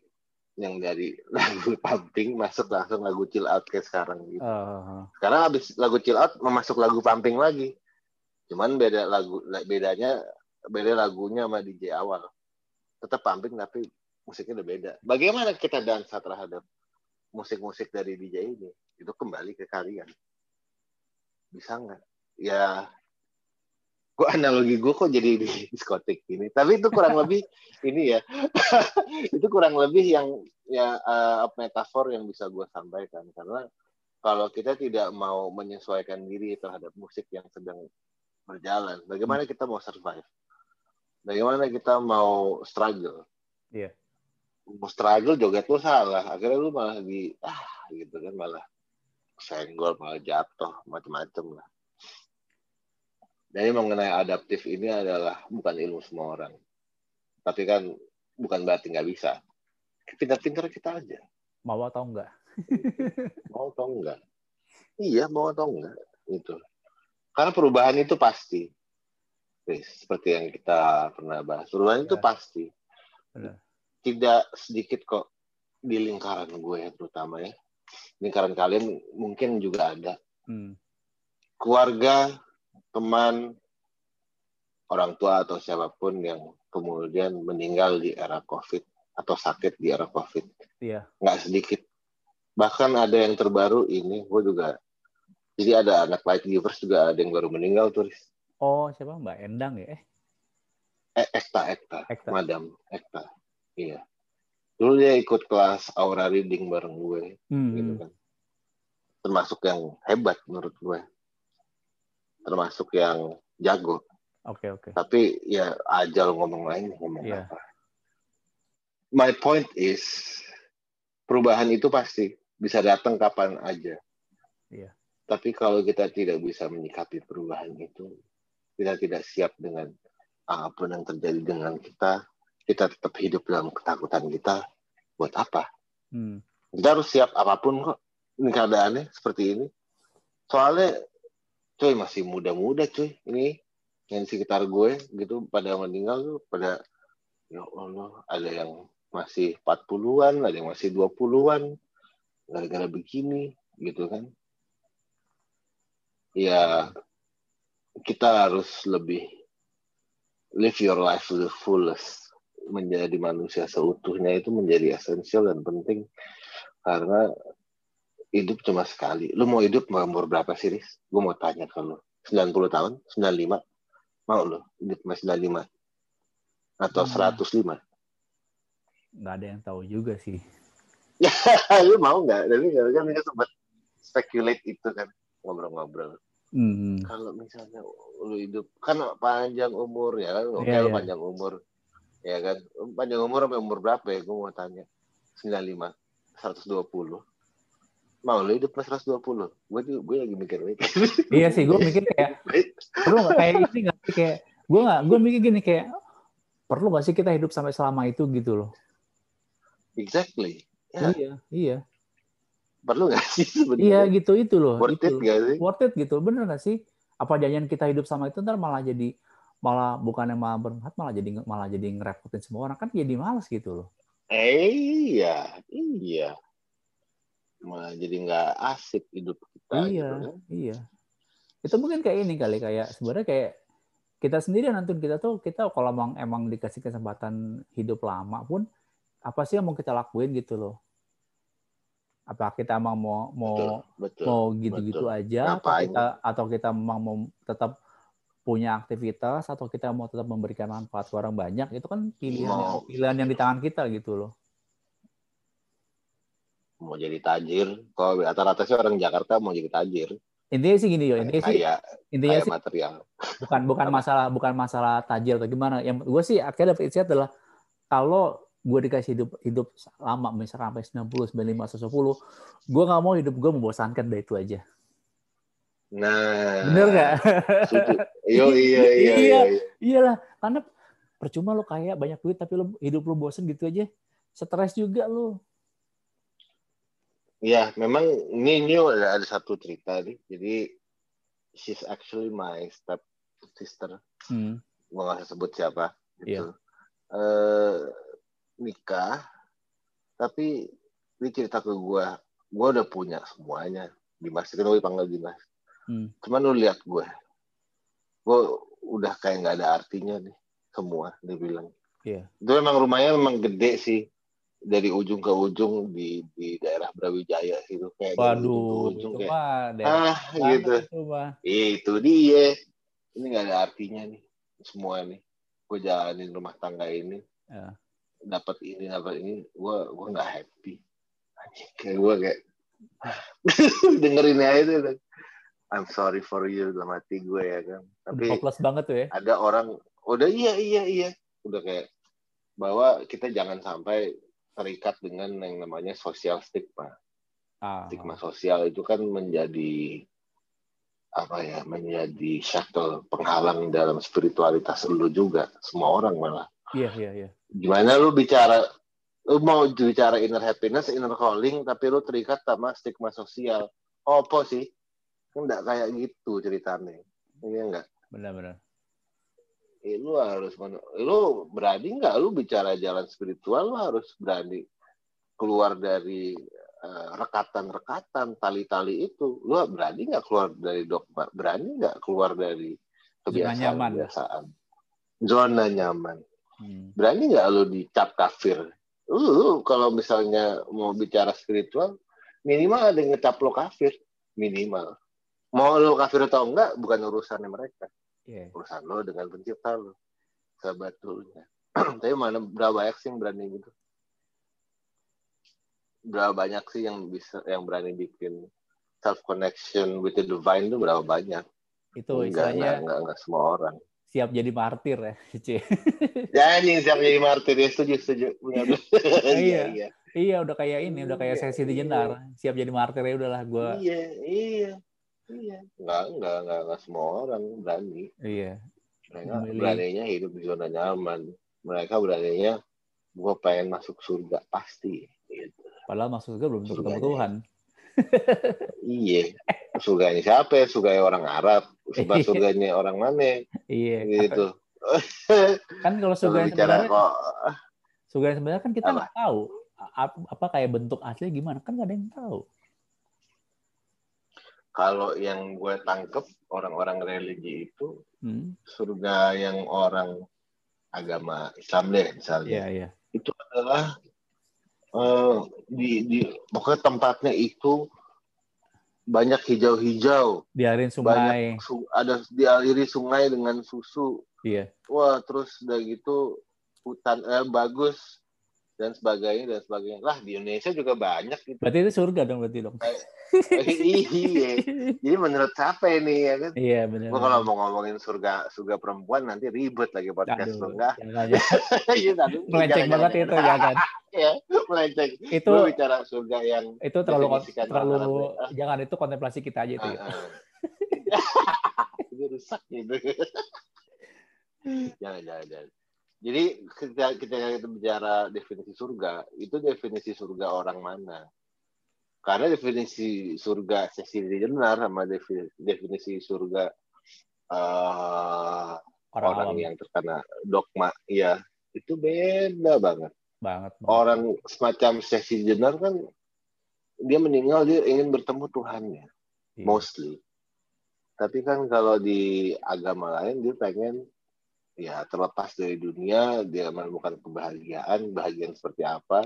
yang dari lagu pumping masuk langsung lagu chill out kayak sekarang gitu. Eh, Sekarang habis lagu chill out memasuk lagu pumping lagi. Cuman beda lagu bedanya beda lagunya sama DJ awal. Tetap pumping tapi musiknya udah beda. Bagaimana kita dansa terhadap musik-musik dari DJ ini? Itu kembali ke kalian. Bisa nggak? Ya gue analogi gue kok jadi di diskotik ini. Tapi itu kurang lebih ini ya. Itu kurang lebih yang ya eh, metafor yang bisa gue sampaikan. Karena kalau kita tidak mau menyesuaikan diri terhadap musik yang sedang berjalan bagaimana kita mau survive? Bagaimana kita mau struggle? Iya. mau struggle joget lu salah. Akhirnya lu malah di ah gitu kan malah senggol malah jatuh macem-macem lah jadi mengenai adaptif ini adalah bukan ilmu semua orang. Tapi kan bukan berarti nggak bisa. Pintar-pintar kita aja. mau atau enggak Mau atau enggak. Iya, mau atau enggak. Itu. Karena perubahan itu pasti. Seperti yang kita pernah bahas. Perubahan itu Ya. pasti. Benar. Tidak sedikit kok di lingkaran gue ya terutama ya. lingkaran kalian mungkin juga ada Hmm. keluarga, teman, orang tua atau siapa pun yang kemudian meninggal di era COVID atau sakit di era COVID. Iya. Nggak sedikit. Bahkan ada yang terbaru ini, gue juga. Jadi ada anak Light Givers juga ada yang baru meninggal tuh. Riz. Oh, siapa? Mbak Endang ya? Eh, Eh, Ekta, Ekta, Ekta. Madam Ekta. Iya. Dulu dia ikut kelas Aura Reading bareng gue, Hmm. gitu kan. Termasuk yang hebat menurut gue. Termasuk yang jago. Oke, oke. tapi ya ajal ngomong lain ngomong Iya. apa my point is perubahan itu pasti bisa datang kapan aja Iya. tapi kalau kita tidak bisa menyikapi perubahan itu kita tidak siap dengan apa pun yang terjadi dengan kita kita tetap hidup dalam ketakutan kita buat apa Hmm. kita harus siap apa pun kok ini keadaannya seperti ini soalnya cuy masih muda-muda cuy ini yang sekitar gue gitu pada meninggal tuh pada ya Allah ada yang masih 40-an ada yang masih 20-an gara-gara begini gitu kan. Ya kita harus lebih live your life to the fullest menjadi manusia seutuhnya itu menjadi esensial dan penting karena hidup cuma sekali. Lu mau hidup mau umur berapa sih, Riz? Gue mau tanya ke lu. 90 tahun? 95? Mau lu hidup masih 95? Atau Hmm. 105? Nggak ada yang tahu juga sih. lu mau nggak? Tapi kan kita sempat speculate itu kan ngobrol-ngobrol. Hmm. Kalau misalnya lu hidup kan panjang umur ya kan, oke lu iya. panjang umur ya kan, panjang umur sampai umur berapa ya? Gue mau tanya. 95, 120. Mau lu hidup mas 120? Gue tuh gue lagi mikir mikir. Iya sih, gue mikir kayak perlu nggak kayak ini nggak sih kayak gue nggak gue mikir gini kayak perlu nggak sih kita hidup sampai selama itu gitu loh. exactly. Ya, Iya, iya, perlu nggak sih iya sebenarnya? gitu itu loh. Worth itu. it nggak sih? Worth it gitu, bener nggak sih? Apa jangan kita hidup sama itu ntar malah jadi malah bukannya malah bermanfaat malah jadi malah jadi ngerepotin semua orang kan jadi males gitu loh. Eh, iya, iya. Malah jadi nggak asik hidup kita. iya, gitu kan. iya. Itu mungkin kayak ini kali kayak sebenarnya kayak kita sendiri nantun kita tuh kita kalau emang emang dikasih kesempatan hidup lama pun apa sih yang mau kita lakuin gitu loh. Apa kita emang mau mau Betul, betul. mau gitu-gitu betul. aja atau kita atau kita memang mau tetap punya aktivitas atau kita mau tetap memberikan manfaat ke orang banyak itu kan pilihan Mau. pilihan yang di tangan kita gitu loh. Mau jadi tajir. Kalau rata-rata sih orang Jakarta mau jadi tajir. Intinya sih gini yo, intinya sih Kaya, intinya kaya sih material. bukan bukan masalah bukan masalah tajir atau gimana yang gue sih akhirnya dapat insight adalah kalau gue dikasih hidup hidup lama misalkan sampai 90 95 110 gue nggak mau hidup gue membosankan dari itu aja Nah, bener nggak iya, iya, Iya. iya, iya. iyalah karena percuma lo kaya banyak duit tapi lo hidup lo bosen gitu aja stres juga lo Iya, memang ini ini ada, ada satu cerita nih. Jadi she's actually my step sister. hmm. Gue nggak sebut siapa. Iya. Gitu. Eh, nikah, tapi dia cerita ke gue, gue udah punya semuanya. Dimas itu gue panggil Dimas. Hmm. Cuman lu lihat gue, gue udah kayak nggak ada artinya nih semua. Dia bilang. Iya. Itu memang rumahnya memang gede sih dari ujung ke ujung di di daerah Brawijaya gitu kayak ke waduh ujung itu kayak ah gitu. itu itu dia. Ini nggak ada artinya nih semua nih. Gue jalanin rumah tangga ini. Ya. dapat ini dapat ini. Gue gue nggak happy. Kayak gue kayak dengerin aja itu I'm sorry for you dalam hati gue ya kan. Tapi hopeless banget tuh ya. ada orang udah iya iya iya. Udah kayak bahwa kita jangan sampai terikat dengan yang namanya sosial stigma. Ah. stigma sosial itu kan menjadi apa ya menjadi shuttle penghalang dalam spiritualitas lu juga semua orang malah. Iya iya iya. Gimana lu bicara lu mau bicara inner happiness inner calling tapi lu terikat sama stigma sosial. Apa sih? Enggak kayak gitu ceritanya. Iya enggak benar-benar Eh, lu harus lu berani nggak? Lu bicara jalan spiritual lu harus berani keluar dari eh, rekatan-rekatan tali-tali itu. Lu berani nggak keluar dari dogma? Berani nggak keluar dari kebiasaan nyaman. kebiasaan zona nyaman. Hmm. berani nggak lu dicap kafir? Lu, lu kalau misalnya mau bicara spiritual minimal ada yang ngecap lo kafir. Minimal. Mau lo kafir atau enggak bukan urusannya mereka Iya. urusan lo dengan pencipta lo sebetulnya tapi mana berapa banyak sih yang berani gitu berapa banyak sih yang bisa yang berani bikin self connection with the divine itu berapa banyak Itu enggak, enggak, istilahnya enggak, enggak semua orang siap jadi martir ya, Ci. ya ini siapa jadi martir ya setuju setuju Benar. Iya. iya iya, udah kayak ini, udah kayak Iya, sesi di iya. jenar. Siap jadi martir ya udahlah gua. iya iya iya enggak enggak enggak, enggak semua orang berani Iya. mereka Memilih. beraninya hidup di zona nyaman mereka beraninya gue pengen masuk surga pasti gitu. Padahal maksud gue belum tentu ketemu Surganya. Tuhan. iya surganya siapa ya surganya orang Arab surga surganya orang mana Iya. gitu Kan kalau surga yang bicara sebenarnya, kok surga yang sebenarnya kan kita nggak tahu apa kayak bentuk asli gimana kan nggak ada yang tahu. Kalau yang gue tangkep orang-orang religi itu Hmm. surga yang orang agama Islam deh misalnya Iya iya. itu adalah eh, di di pokoknya tempatnya itu banyak hijau-hijau Biarin sungai. banyak su- ada dialiri sungai dengan susu Iya. wah terus udah gitu hutan eh, bagus dan sebagainya dan sebagainya lah di Indonesia juga banyak gitu Berarti itu surga dong berarti dong. iya jadi menurut siapa ini ya kan Iya benar. gua kalau mau ngomongin surga surga perempuan nanti ribet lagi podcast Aduh, enggak. Iya, tadi. melenceng Jangan, banget itu jangan. jangan. ya melenceng Itu bicara surga yang itu terlalu terlalu jangan itu kontemplasi kita aja itu. ya. Itu rusak gitu jangan jangan jangan jadi ketika kita kita bicara definisi surga itu definisi surga orang mana karena definisi surga Cecilia Jenar sama defi- definisi surga eh, Orang, orang, yang terkena dogma ya itu beda banget banget. banget. orang semacam Cecilia Jenar kan dia meninggal dia ingin bertemu Tuhannya Iya. mostly. Tapi kan kalau di agama lain dia pengen ya terlepas dari dunia, dia menemukan kebahagiaan, bahagian seperti apa,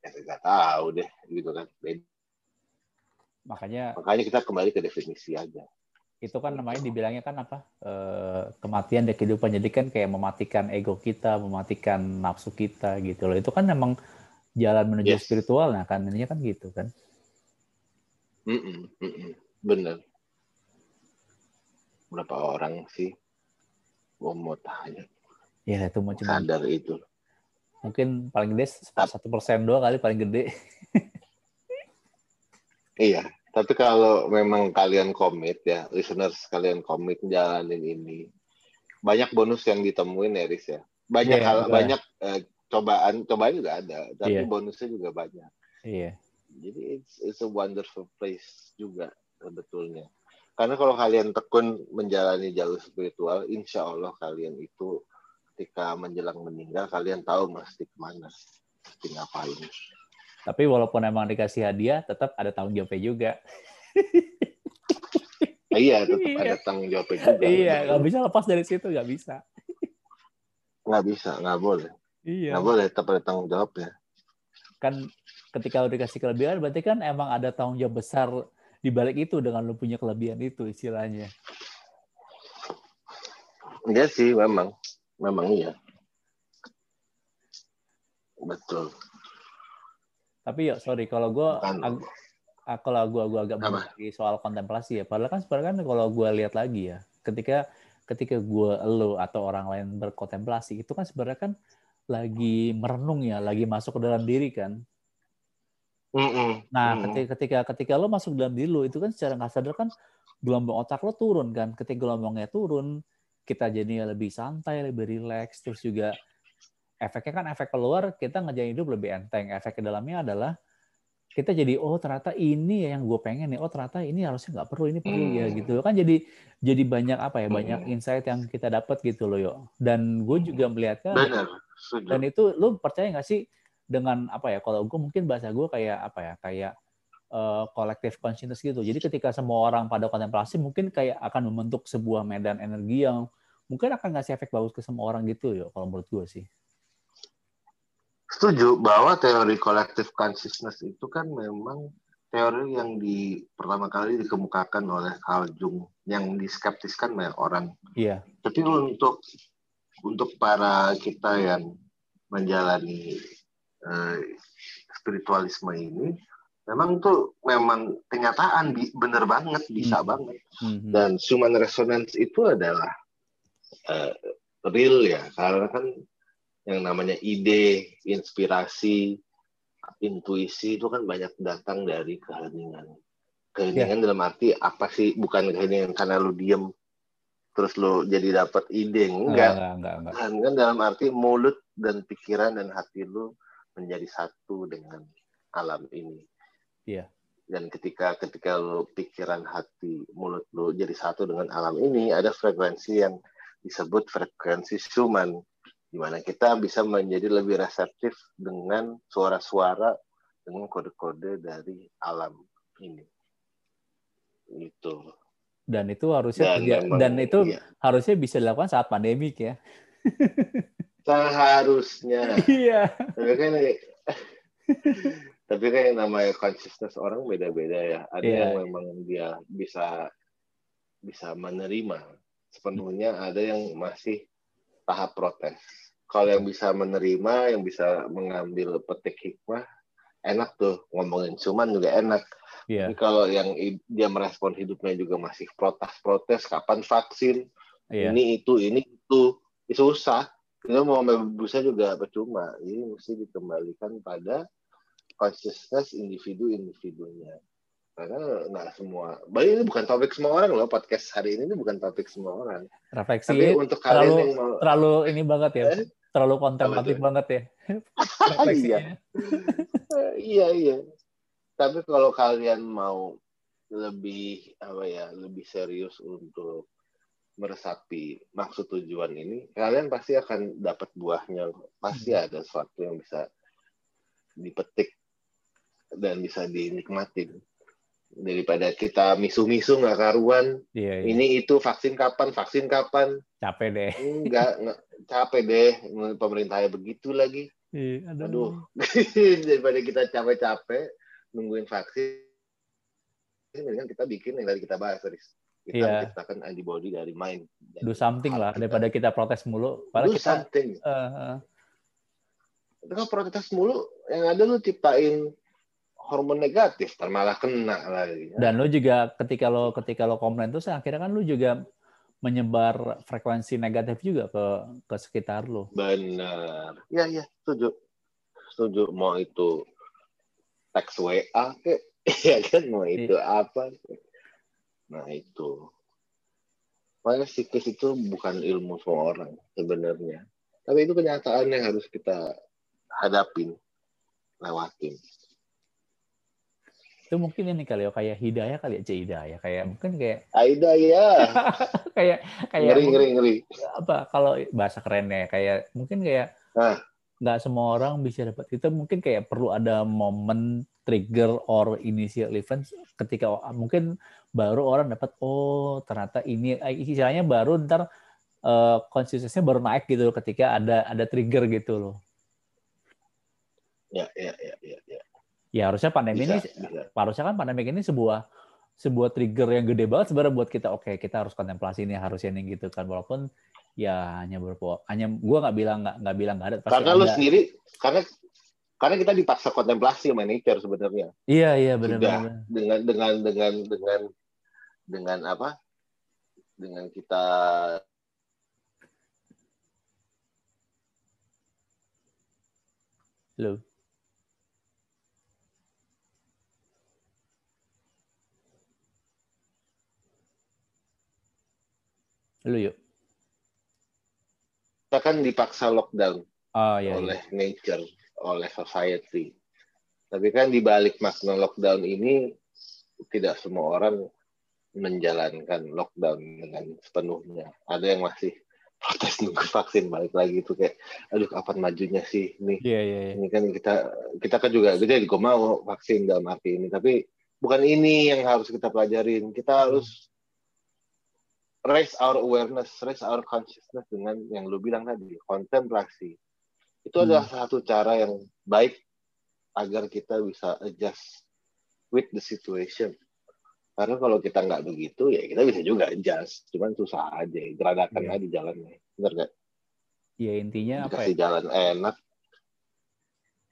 ya saya nggak tahu deh, gitu kan. Makanya Makanya kita kembali ke definisi aja. itu kan namanya dibilangnya kan apa Eh, kematian dan kehidupan jadi kan kayak mematikan ego kita mematikan nafsu kita gitu loh itu kan memang jalan menuju Yes. spiritual nah kan ininya kan gitu kan Mm-mm, mm-mm. Bener. Berapa orang sih? Mau tanya, ya itu mau cuma sadar itu. mungkin paling gede satu persen doang kali paling gede Iya, tapi kalau memang kalian komit ya, listeners kalian komit jalanin ini, banyak bonus yang ditemuin ya, Riz ya. Banyak Iya, hal, banyak eh, cobaan, cobaan juga ada, tapi Iya. bonusnya juga banyak. iya Jadi it's, it's a wonderful place juga sebetulnya. Karena kalau kalian tekun menjalani jalur spiritual, insya Allah kalian itu ketika menjelang meninggal, kalian tahu mesti ke mana, mesti ngapain. tapi walaupun emang dikasih hadiah tetap ada tanggung jawabnya juga Nah, iya, tetap Iya. ada tanggung jawabnya juga. iya nggak bisa lepas dari situ nggak bisa Nggak bisa, nggak boleh. iya Nggak boleh, tetap ada tanggung jawabnya. kan ketika lo dikasih kelebihan berarti kan emang ada tanggung jawab besar di balik itu dengan lo punya kelebihan itu istilahnya Iya sih, memang. Memang iya. Betul. tapi ya sorry kalau gue Bukan. kalau gue gua agak di soal kontemplasi ya padahal kan sebenarnya kan kalau gue lihat lagi ya ketika ketika gue lo atau orang lain berkontemplasi itu kan sebenarnya kan lagi merenung ya lagi masuk ke dalam diri kan Mm-mm. Nah, ketika ketika ketika lo masuk dalam diri lo itu kan secara nggak sadar kan gelombang otak lo turun kan. Ketika gelombangnya turun, kita jadi lebih santai, lebih rileks, terus juga efeknya kan efek keluar kita ngejalan hidup lebih enteng. Efek ke dalamnya adalah kita jadi oh ternyata ini ya yang gue pengen nih. Oh ternyata ini harusnya nggak perlu, ini perlu ya Hmm. gitu. Kan jadi jadi banyak apa ya, banyak insight yang kita dapat gitu loh yo. Dan gue juga melihatnya Benar. Dan itu lu percaya nggak sih dengan apa ya kalau gue mungkin bahasa gue kayak apa ya kayak uh, collective consciousness gitu jadi ketika semua orang pada kontemplasi mungkin kayak akan membentuk sebuah medan energi yang mungkin akan ngasih efek bagus ke semua orang gitu ya kalau menurut gue sih setuju bahwa teori collective consciousness itu kan memang teori yang di pertama kali dikemukakan oleh Carl Jung yang diskeptiskan banyak orang. Iya. Tapi untuk untuk para kita yang menjalani uh, spiritualisme ini memang tuh memang kenyataan bener banget bisa hmm. banget hmm. dan human resonance itu adalah uh, real ya karena kan yang namanya ide inspirasi intuisi itu kan banyak datang dari keheningan keheningan yeah. dalam arti apa sih bukan keheningan karena lu diem terus lo jadi dapat ide enggak enggak, enggak, enggak. kan dalam arti mulut dan pikiran dan hati lo menjadi satu dengan alam ini. Iya. Dan ketika ketika lo pikiran hati mulut lo jadi satu dengan alam ini ada frekuensi yang disebut frekuensi Schumann di mana kita bisa menjadi lebih reseptif dengan suara-suara dengan kode-kode dari alam ini. Itu dan itu harusnya dan, kerja, memang, dan itu iya. harusnya bisa dilakukan saat pandemik ya seharusnya iya. Tapi kan tapi kan yang namanya consciousness orang beda-beda ya. Ada yeah. yang memang dia bisa bisa menerima. Sepenuhnya ada yang masih tahap protes. Kalau yang bisa menerima yang bisa mengambil petik hikmah enak tuh ngomongin. Cuman juga enak. Yeah. Kalau yang dia merespon hidupnya juga masih protes-protes, kapan vaksin, yeah. ini itu, ini itu, itu susah. Kita mau berusaha juga percuma. Ini mesti dikembalikan pada consciousness individu-individunya. Karena nggak semua. Baik ini bukan topik semua orang loh. Podcast hari ini, ini bukan topik semua orang. Refleksi Tapi untuk kalian terlalu, yang mau, terlalu ini banget ya. Eh? Terlalu kontemplatif banget ya. iya. iya, iya tapi kalau kalian mau lebih apa ya lebih serius untuk meresapi maksud tujuan ini kalian pasti akan dapat buahnya. Pasti hmm. ada sesuatu yang bisa dipetik dan bisa dinikmati. Daripada kita misu-misu nggak karuan iya, iya. ini itu vaksin kapan vaksin kapan? Capek deh. Enggak, enggak capek deh pemerintahnya begitu lagi. Iya, aduh, aduh. daripada kita capek-capek nungguin vaksin dengan kita bikin yang tadi kita bahas tadi kita yeah. menciptakan antibody dari main do something lah kita. daripada kita. protes mulu. Do kita, something. uh, uh. kalau protes mulu yang ada lu ciptain hormon negatif malah kena lagi. Dan lu juga ketika lo ketika lo komplain tuh akhirnya kan lu juga menyebar frekuensi negatif juga ke ke sekitar lo benar. Ya ya setuju. Setuju mau itu teks WA ke? Ya kan mau iya. itu apa nah itu. Makanya psikis itu bukan ilmu semua orang sebenarnya. Tapi itu kenyataan yang harus kita hadapin lewatin. Itu mungkin ini kali ya kayak hidayah kali ya cek hidayah. Kayak mungkin kayak Aida ya kayak kayak ngeri ngeri ngeri. apa kalau bahasa kerennya kayak mungkin kayak nah. nggak semua orang bisa dapat. Kita mungkin kayak perlu ada momen trigger or initial event ketika mungkin baru orang dapat oh ternyata ini eh, istilahnya baru ntar uh, konsistensinya baru naik gitu ketika ada ada trigger gitu loh ya ya ya ya ya, ya harusnya pandemi bisa, ini bisa. harusnya kan pandemi ini sebuah sebuah trigger yang gede banget sebenarnya buat kita oke okay, kita harus kontemplasi ini harusnya ini gitu kan walaupun ya hanya berpo hanya gue nggak bilang nggak nggak bilang nggak ada pasti karena ada. lu sendiri karena karena kita dipaksa kontemplasi sama nature sebenarnya. Iya iya benar benar dengan dengan dengan dengan dengan apa? Dengan kita Halo. Halo yuk. Kita kan dipaksa lockdown oh, iya, oleh iya. nature, oleh society. Tapi kan di balik makna lockdown ini tidak semua orang menjalankan lockdown dengan sepenuhnya. Ada yang masih protes nunggu vaksin balik lagi itu kayak aduh kapan majunya sih nih Iya, iya, iya. ini kan kita kita kan juga kita juga mau vaksin dalam arti ini tapi bukan ini yang harus kita pelajarin kita harus raise our awareness raise our consciousness dengan yang lu bilang tadi kontemplasi itu Hmm. adalah satu cara yang baik agar kita bisa adjust with the situation karena kalau kita nggak begitu ya kita bisa juga adjust cuman susah aja geradakan Iya. aja jalannya bener nggak Ya intinya apa ya? dikasih jalan enak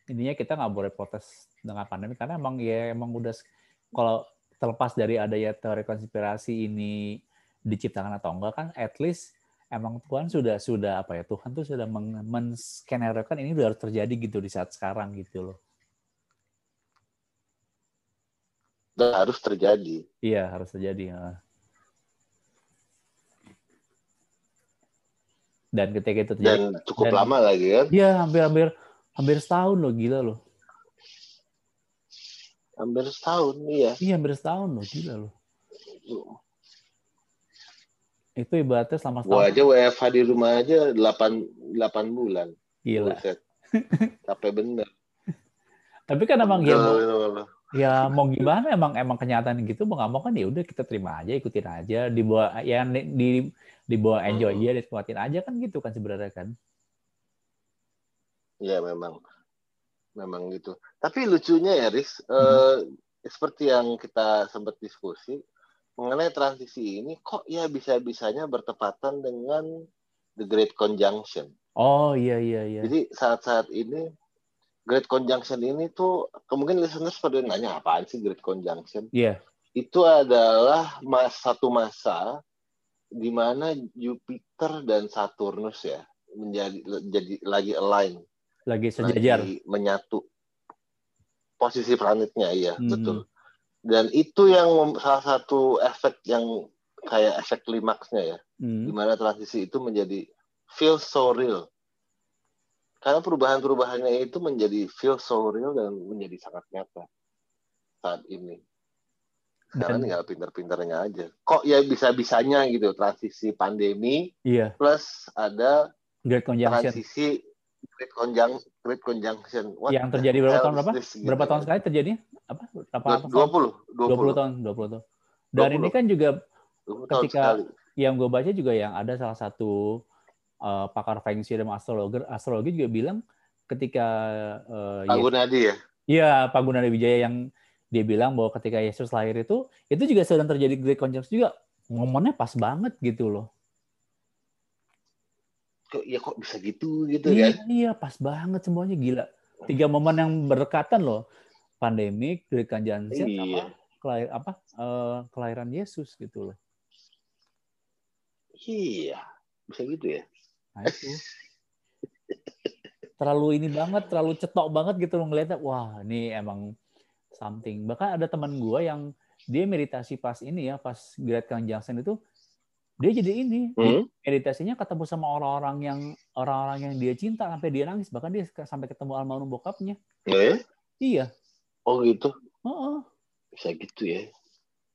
intinya kita nggak boleh protes dengan pandemi karena emang ya emang udah kalau terlepas dari adanya teori konspirasi ini diciptakan atau enggak kan at least emang Tuhan sudah sudah apa ya Tuhan tuh sudah menskenario-kan ini udah harus terjadi gitu di saat sekarang gitu loh dan harus terjadi iya harus terjadi ya. dan ketika itu terjadi dan cukup Dan- lama lagi kan Iya, hampir hampir hampir setahun loh, gila loh. hampir setahun iya Iya, hampir setahun loh, gila loh. Itu ibaratnya selama gua setahun. aja WFH di rumah aja 8 8 bulan Gila. Buset. capek bener Tapi kan emang ya ya mau gimana emang emang kenyataan gitu mau nggak mau kan ya udah kita terima aja, ikutin aja, dibawa ya di, di dibawa enjoy Hmm. aja, nikmatin aja kan gitu kan sebenarnya kan. Iya memang, memang gitu. Tapi lucunya ya, Riz, Hmm. eh, seperti yang kita sempat diskusi mengenai transisi ini, kok ya bisa-bisanya bertepatan dengan the Great Conjunction. Oh iya iya iya. Jadi saat-saat ini Great Conjunction ini tuh kemungkinan listeners pada nanya apaan sih Great Conjunction? Iya. Itu adalah mas, satu masa di mana Jupiter dan Saturnus ya menjadi jadi lagi align Lagi sejajar. lagi menyatu posisi planetnya iya Hmm. betul dan itu yang salah satu efek yang kayak efek klimaksnya ya. Hmm. di mana transisi itu menjadi feel so real. Karena perubahan-perubahannya itu menjadi feel so real dan menjadi sangat nyata saat ini. Sekarang tinggal pinter-pinternya aja. Kok ya bisa-bisanya gitu transisi pandemi Iya, plus ada transisi Great Conjunction, Great Conjunction. What Yang terjadi berapa tahun berapa? Berapa tahun sekali terjadi? Apa? Berapa tahun? 20, 20 20, tahun, 20 tahun. Dan 20. ini kan juga 20 tahun ketika- yang gue baca juga yang ada salah satu uh, pakar feng shui dan astrologer astrologi juga bilang ketika uh, Pak Gunadi ya. Iya, Pak Gunadi Wijaya yang dia bilang bahwa ketika Yesus lahir itu, itu juga sedang terjadi Great Conjunction juga. Momennya pas banget gitu loh. Kok ya kok bisa gitu gitu Iya, kan? iya, pas banget semuanya gila. Tiga momen yang berdekatan loh. Pandemik, Great Conjunction, Iya. apa, kelahir, apa eh, kelahiran Yesus gitu loh. Iya. Bisa gitu ya. Nah itu. terlalu ini banget, terlalu cetok banget gitu loh ngeliatnya. Wah, ini emang something. Bahkan ada teman gua yang dia meditasi pas ini ya, pas Great Conjunction itu dia jadi ini Hmm? meditasinya ketemu sama orang-orang yang orang-orang yang dia cinta sampai dia nangis bahkan dia sampai ketemu almarhum bokapnya Eh? iya Oh gitu. Heeh. Bisa gitu ya.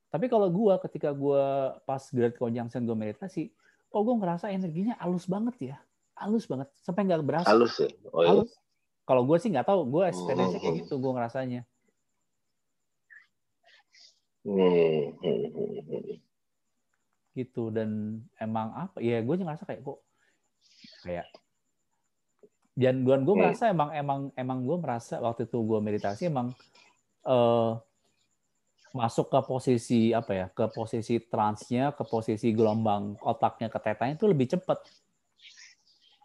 tapi kalau gua ketika gua pas Great Conjunction gua meditasi oh gua ngerasa energinya halus banget ya halus banget sampai nggak berasa Halus ya. Oh ya. halus kalau gue sih nggak tahu gue experience kayak Hmm. gitu gue ngerasanya Hmm. Gitu. Dan emang apa ya gue ngerasa kayak kok kayak dan gue gue merasa emang emang emang gue merasa waktu itu gue meditasi emang eh masuk ke posisi apa ya ke posisi transnya ke posisi gelombang otaknya ke tetanya itu lebih cepat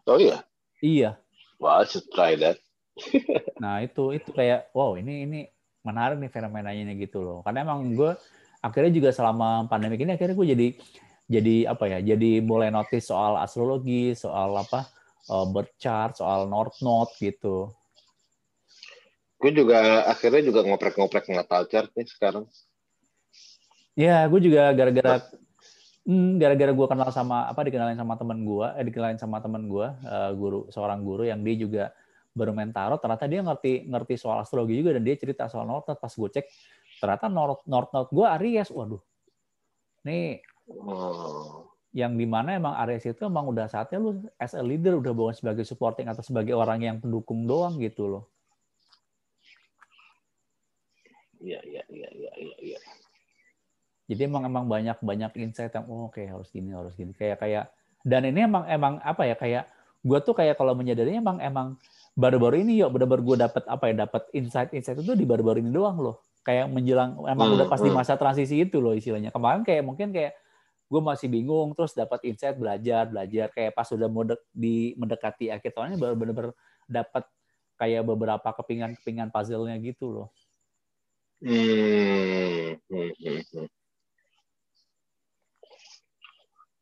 Oh iya. iya. Well, I should try that. nah itu itu kayak wow ini ini menarik nih fenomenanya gitu loh. Karena emang gue akhirnya juga selama pandemi ini akhirnya gue jadi jadi apa ya jadi mulai notice soal astrologi soal apa uh, birth chart soal north node gitu. Gue juga akhirnya juga ngoprek-ngoprek natal chart nih sekarang. ya gue juga gara-gara hmm, gara-gara gue kenal sama apa dikenalin sama teman gue eh dikenalin sama teman gue uh, guru seorang guru yang dia juga baru main tarot. Ternyata dia ngerti ngerti soal astrologi juga dan dia cerita soal north node. Pas gue cek ternyata north north node gue Aries waduh nih Oh. yang di mana emang Aries itu emang udah saatnya lu as a leader udah bukan sebagai supporting atau sebagai orang yang pendukung doang gitu loh. Iya iya iya iya iya. Ya. Jadi emang emang banyak banyak insight yang oh, oke okay, harus gini harus gini kayak kayak dan ini emang emang apa ya kayak gue tuh kayak kalau menyadarinya emang emang baru-baru ini yuk benar-benar gue dapat apa ya dapat insight-insight itu di baru-baru ini doang loh kayak menjelang emang hmm, udah pasti hmm. masa transisi itu loh istilahnya kemarin kayak mungkin kayak gue masih bingung terus dapat insight belajar belajar kayak pas udah mau di mendekati akhir tahunnya baru benar-benar dapat kayak beberapa kepingan-kepingan puzzle-nya gitu loh. Hmm, hmm, hmm, hmm.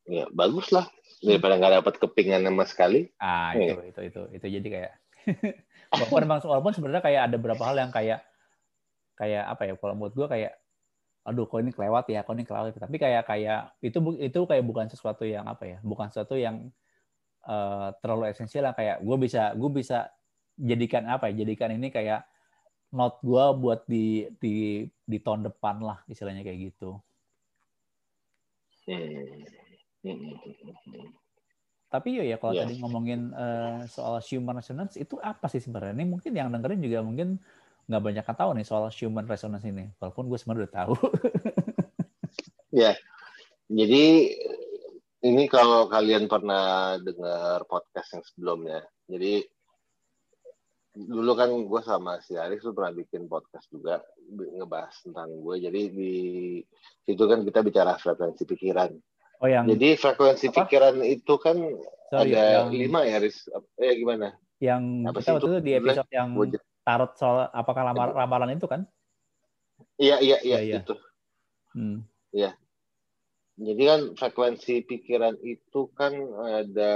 Ya bagus lah daripada nggak dapat kepingan sama sekali. Ah itu, ya. itu itu itu jadi kayak walaupun memang walaupun sebenarnya kayak ada beberapa hal yang kayak kayak apa ya kalau menurut gue kayak aduh kok ini kelewat ya kok ini kelewat tapi kayak kayak itu itu kayak bukan sesuatu yang apa ya bukan sesuatu yang uh, terlalu esensial lah. Kayak gue bisa gue bisa jadikan apa ya jadikan ini kayak not gue buat di di di tahun depan lah istilahnya kayak gitu. Tapi ya, ya kalau yeah. tadi ngomongin uh, soal human resonance itu apa sih sebenarnya? Ini mungkin yang dengerin juga mungkin nggak banyak yang tahu nih soal human resonance ini, walaupun gue sebenarnya udah tahu. ya, jadi ini kalau kalian pernah dengar podcast yang sebelumnya, jadi dulu kan gue sama si Aris tuh pernah bikin podcast juga ngebahas tentang gue. Jadi di situ kan kita bicara frekuensi pikiran. Oh yang jadi frekuensi apa? pikiran itu kan Sorry, ada yang... lima ya Aris. Eh gimana? Yang apa kita waktu itu di episode yang tarot soal apakah lamar, ramalan itu kan? Iya iya iya, iya, iya. itu. Hmm. Iya. Jadi kan frekuensi pikiran itu kan ada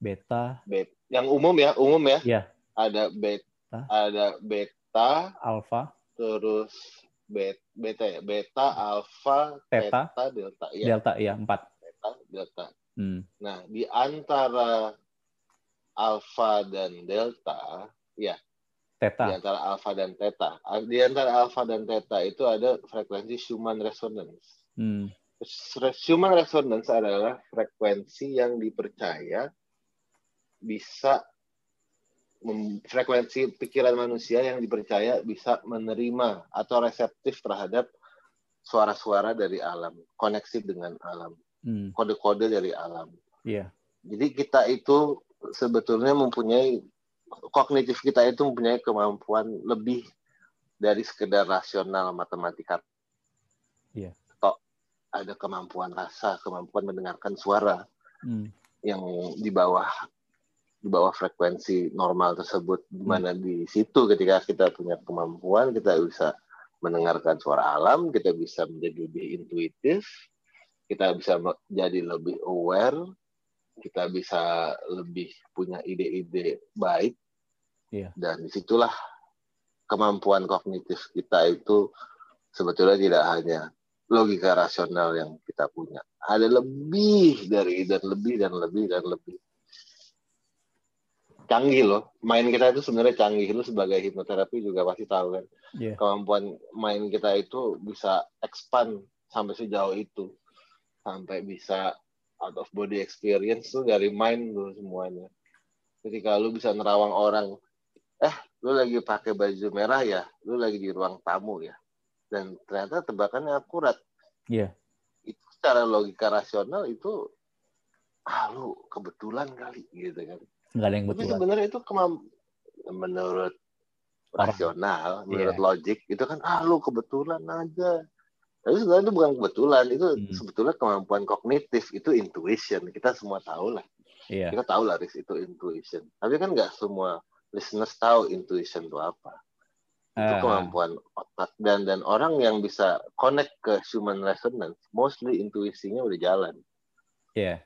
beta. Bet, yang umum ya, umum ya. Iya. Ada beta, ada beta, alfa, terus bet, beta ya, beta, alfa, theta, theta, delta. Ya. Delta ya, empat. Beta, delta. Hmm. Nah, di antara alfa dan delta, ya Theta. Di antara alfa dan theta. Di antara alfa dan theta itu ada frekuensi human resonance. Hmm. Human resonance adalah frekuensi yang dipercaya bisa frekuensi pikiran manusia yang dipercaya bisa menerima atau reseptif terhadap suara-suara dari alam, koneksi dengan alam, hmm. kode-kode dari alam. Yeah. Jadi kita itu sebetulnya mempunyai kognitif kita itu mempunyai kemampuan lebih dari sekedar rasional matematika. Iya. Atau ada kemampuan rasa, kemampuan mendengarkan suara hmm. yang di bawah di bawah frekuensi normal tersebut, di mana hmm. di situ ketika kita punya kemampuan kita bisa mendengarkan suara alam, kita bisa menjadi lebih intuitif, kita bisa menjadi lebih aware, kita bisa lebih punya ide-ide baik Iya. Dan di situlah kemampuan kognitif kita itu sebetulnya tidak hanya logika rasional yang kita punya. Ada lebih dari dan lebih dan lebih dan lebih. Canggih loh. Main kita itu sebenarnya canggih. Lu sebagai hipnoterapi juga pasti tahu kan. Yeah. Kemampuan main kita itu bisa expand sampai sejauh itu. Sampai bisa out of body experience tuh dari mind lu semuanya. Ketika lu bisa nerawang orang eh lu lagi pakai baju merah ya? Lu lagi di ruang tamu ya? Dan ternyata tebakannya akurat. Iya. Yeah. itu secara logika rasional itu ah lu kebetulan kali gitu kan. Nggak ada yang betul tapi sebenarnya itu menurut rasional menurut yeah. logik itu kan ah lu kebetulan aja tapi sebenarnya itu bukan kebetulan itu hmm. sebetulnya kemampuan kognitif itu intuition kita semua tahu lah yeah. kita tahu lah itu intuition tapi kan nggak semua listeners tahu intuition itu apa. Itu uh. kemampuan otak dan dan orang yang bisa connect ke human resonance, mostly intuisinya udah jalan. Iya. Yeah.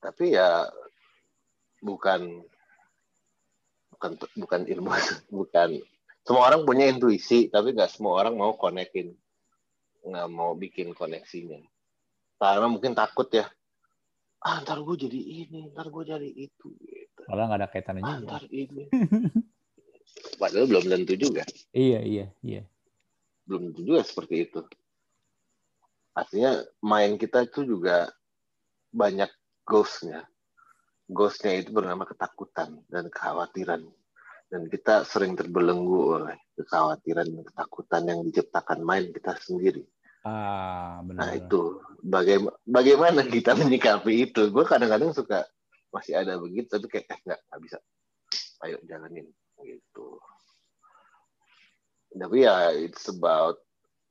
Tapi ya bukan bukan bukan ilmu, bukan semua orang punya intuisi, tapi nggak semua orang mau konekin, nggak mau bikin koneksinya. Karena mungkin takut ya, ah ntar gue jadi ini, ntar gue jadi itu. Malah nggak ada kaitannya juga. Antar ini. Padahal belum tentu juga. Iya, iya, iya. Belum tentu juga seperti itu. Artinya main kita itu juga banyak ghostnya. Ghostnya itu bernama ketakutan dan kekhawatiran. Dan kita sering terbelenggu oleh kekhawatiran dan ketakutan yang diciptakan main kita sendiri. Ah, benar. Nah itu bagaimana, bagaimana kita menyikapi itu? Gue kadang-kadang suka masih ada begitu, tapi kayak eh nggak nggak bisa. Ayo jalanin gitu. Tapi ya it's about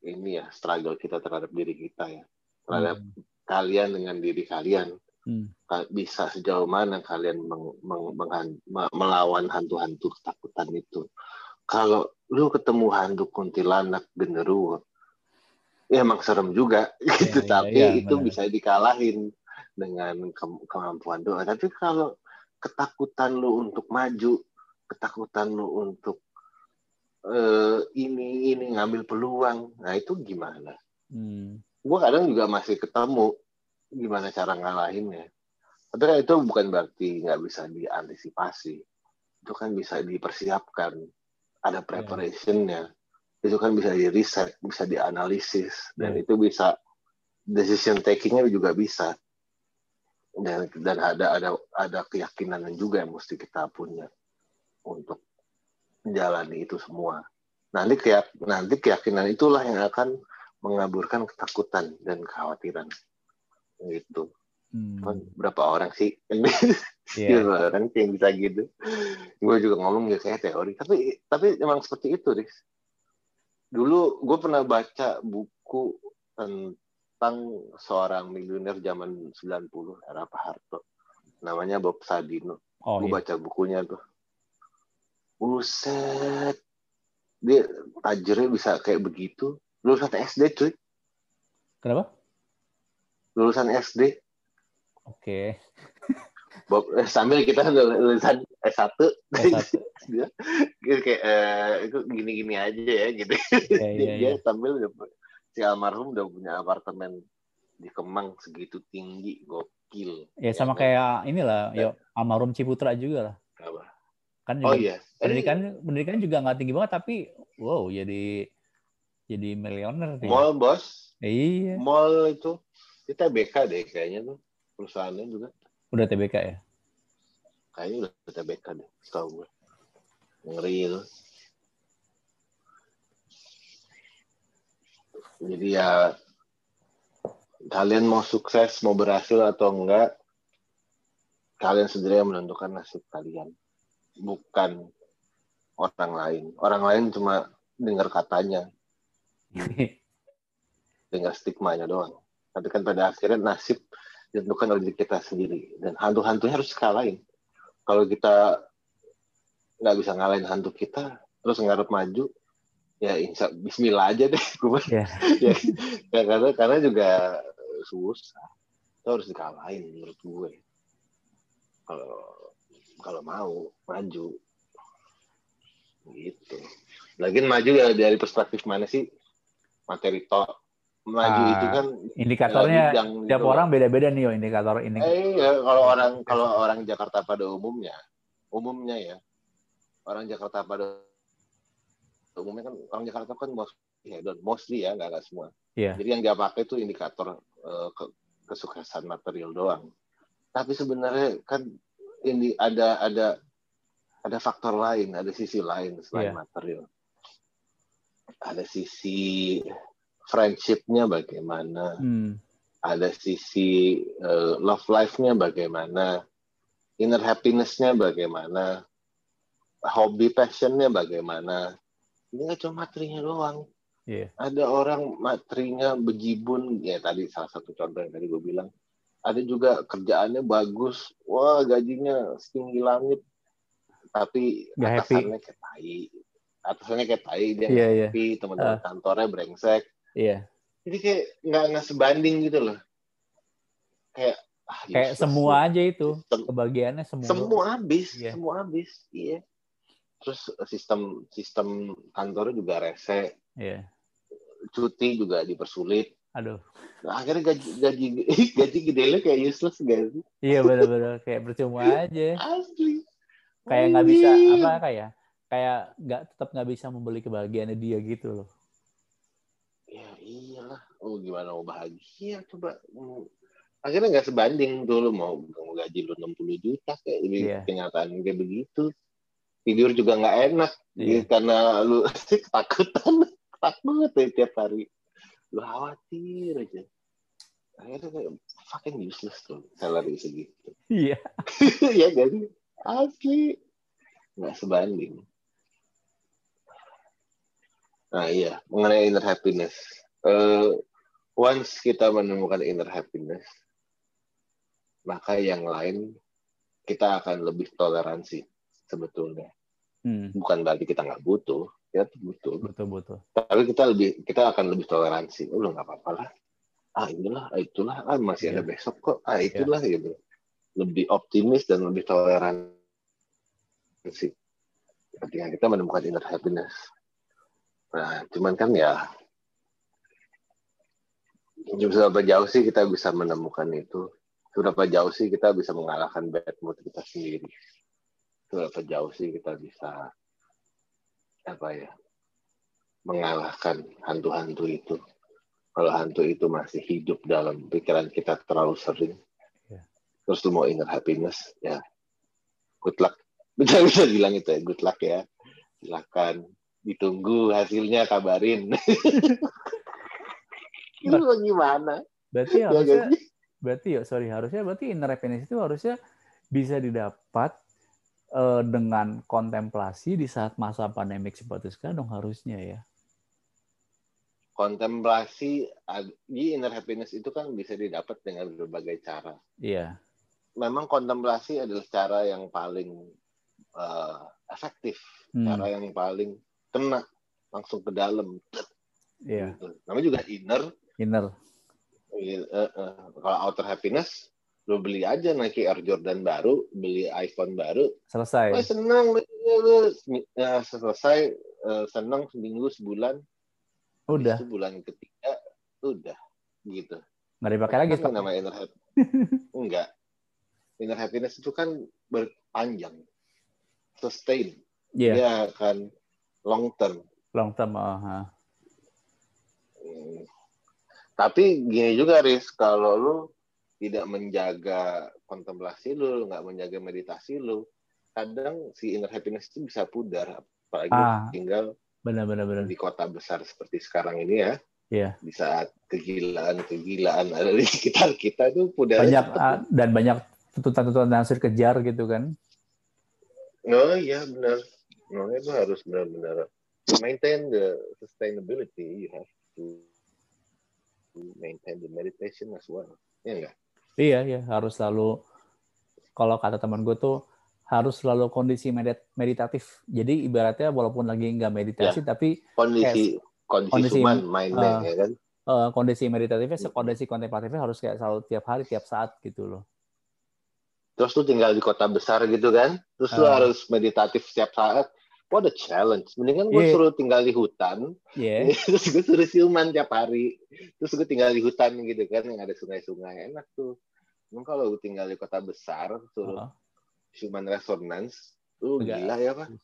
ini ya struggle kita terhadap diri kita ya terhadap hmm. kalian dengan diri kalian hmm. bisa sejauh mana kalian meng, meng, meng, melawan hantu-hantu ketakutan itu kalau lu ketemu hantu kuntilanak genderuwo ya emang serem juga ya, gitu. ya, tapi ya, itu bener. bisa dikalahin dengan ke kemampuan doa. Tapi kalau ketakutan lu untuk maju ketakutan lu untuk uh, ini ini ngambil peluang nah itu gimana? Hmm. gue kadang juga masih ketemu gimana cara ngalahinnya. Tapi kan itu bukan berarti nggak bisa diantisipasi. Itu kan bisa dipersiapkan. Ada preparationnya. yeah. Itu kan bisa di riset bisa dianalisis dan yeah. itu bisa decision takingnya juga bisa dan dan ada ada ada keyakinan juga yang mesti kita punya untuk menjalani itu semua. Nanti keyak, nanti keyakinan itulah yang akan mengaburkan ketakutan dan kekhawatiran. Gitu. Hmm. Kan berapa orang sih yeah. orang yang bisa gitu. Gue juga ngomong ya kayak teori, tapi tapi emang seperti itu, Riz. Dulu gue pernah baca buku tentang seorang miliuner zaman 90 era Pak Harto. Namanya Bob Sadino. Oh, gue iya. baca bukunya tuh Buset. Dia tajirnya bisa kayak begitu. Lulusan SD, cuy. Kenapa? Lulusan SD. Oke. Okay. Sambil kita lulusan S1, S1. dia kayak eh, itu gini-gini aja ya gitu. Yeah, yeah, dia yeah. sambil si almarhum udah punya apartemen di Kemang segitu tinggi, gokil. Ya sama ya, kayak inilah, ya almarhum Ciputra juga lah. Apa? Kan juga, oh iya. Pendidikan pendidikan juga nggak tinggi banget tapi wow jadi jadi miliuner Mall bos. Iya. Mall itu kita TBK deh kayaknya tuh perusahaannya juga. Udah TBK ya? Kayaknya udah TBK deh, setahu gue. Ngeri itu. Jadi ya kalian mau sukses, mau berhasil atau enggak, kalian sendiri yang menentukan nasib kalian bukan orang lain. Orang lain cuma dengar katanya, dengar stigmanya doang. Tapi kan pada akhirnya nasib ditentukan oleh diri kita sendiri. Dan hantu-hantunya harus kalahin. Kalau kita nggak bisa ngalahin hantu kita, terus ngarep maju, ya insya Bismillah aja deh. Yeah. ya, ya, karena karena juga susah. Itu harus dikalahin menurut gue. Kalau kalau mau maju gitu lagi maju ya dari perspektif mana sih materi to maju uh, itu kan indikatornya tiap gitu. orang beda-beda nih yo indikator ini eh, ya, kalau orang kalau orang Jakarta pada umumnya umumnya ya orang Jakarta pada umumnya kan orang Jakarta kan mostly mostly ya nggak semua yeah. jadi yang dia pakai itu indikator uh, ke, kesuksesan material doang tapi sebenarnya kan ini ada ada ada faktor lain, ada sisi lain selain yeah. material. Ada sisi friendshipnya bagaimana, hmm. ada sisi uh, love life-nya bagaimana, inner happiness-nya bagaimana, hobi passion-nya bagaimana. Ini nggak cuma materinya doang. Yeah. Ada orang materinya bejibun, ya tadi salah satu contoh yang tadi gue bilang, ada juga kerjaannya bagus wah gajinya setinggi langit tapi gak atasannya happy. kayak tai atasannya kayak tai dia yeah, yeah. happy teman-teman uh. kantornya brengsek iya jadi kayak nggak nggak sebanding gitu loh kayak ah, kayak semua aja itu kebagiannya semua semua habis yeah. semua habis iya terus sistem sistem kantornya juga rese yeah. cuti juga dipersulit Aduh. Nah, akhirnya gaji gaji gaji gede lo kayak useless gak sih? Iya benar-benar kayak percuma aja. Asli. Kayak nggak bisa apa kayak kayak nggak tetap nggak bisa membeli kebahagiaannya dia gitu loh. Oh gimana mau bahagia coba akhirnya nggak sebanding dulu mau gaji lu 60 juta kayak jadi Iya. kenyataan kayak begitu. Tidur juga nggak enak Iya. gitu, karena lu ketakutan takut ya tiap hari. Lu khawatir aja. Akhirnya kayak fucking useless tuh salary segitu. Iya. ya kan asli. Nggak sebanding. Nah iya mengenai inner happiness. Eh, once kita menemukan inner happiness maka yang lain kita akan lebih toleransi sebetulnya. Hmm, bukan berarti kita nggak butuh kita tuh butuh. Betul betul. tapi kita lebih kita akan lebih toleransi. Oh, nggak apa-apa lah. Ah inilah ah, itulah. Ah masih ada Iya. besok kok. Ah itulah gitu lebih optimis dan lebih toleransi. Ketika kita menemukan inner happiness. Nah cuman kan ya seberapa jauh sih kita bisa menemukan itu seberapa jauh sih kita bisa mengalahkan bad mood kita sendiri seberapa jauh sih kita bisa apa ya mengalahkan hantu-hantu itu. Kalau hantu itu masih hidup dalam pikiran kita terlalu sering, Ya. terus lu mau inner happiness, ya good luck. Bisa bisa bilang itu ya, good luck ya. Silakan ditunggu hasilnya kabarin. Itu gimana? Berarti Ya, harusnya kan? berarti ya sorry harusnya berarti inner happiness itu harusnya bisa didapat eh, dengan kontemplasi di saat masa pandemik seperti sekarang dong harusnya ya. Kontemplasi di inner happiness itu kan bisa didapat dengan berbagai cara. Iya. memang kontemplasi adalah cara yang paling eh, efektif, Hmm, cara yang paling kena langsung ke dalam. Iya. Gitu. Namanya juga inner. Inner. Eh, eh. Kalau outer happiness, lu beli aja Nike Air Jordan baru, beli iPhone baru, Selesai. oh, senang, ya, selesai, eh, senang seminggu sebulan, Udah. itu bulan ketiga, udah gitu. Nggak dipakai lagi Kan namanya inner happiness. Enggak. Inner happiness itu kan berpanjang, sustain. Iya. Dia akan long term. Long term. ah, ah. Tapi gini juga, Riz, kalau lu tidak menjaga kontemplasi lu, nggak menjaga meditasi lu, kadang si inner happiness itu bisa pudar. Apalagi Ah. tinggal Benar-benar benar. di kota besar seperti sekarang ini ya. Iya. Di saat kegilaan-kegilaan ada di sekitar kita itu pudar. Banyak ah, dan banyak tuntutan-tuntutan yang harus dikejar gitu kan. Oh iya benar. No, itu harus benar-benar maintain the sustainability. You have to to maintain the meditation as well. Ya enggak? Iya, iya, harus selalu kalau kata teman gue tuh harus selalu kondisi medit- meditatif. Jadi ibaratnya walaupun lagi nggak meditasi tapi Kondisi kondisi, kondisi, human mindnya uh, ya kan. eh, kondisi meditatifnya, Hmm. kondisi kontemplatifnya harus kayak selalu tiap hari, tiap saat gitu loh. Terus lu tinggal di kota besar gitu kan. Terus lu Ah. harus meditatif setiap saat. What a challenge. Mendingan gue Iya. suruh tinggal di hutan. Iya, Terus gue suruh siuman tiap hari. Terus gue tinggal di hutan gitu kan. Yang ada sungai-sungai. Enak tuh. Emang kalau gue tinggal di kota besar. Suruh Heeh. human resonance. Lu Enggak. gila ya Pak.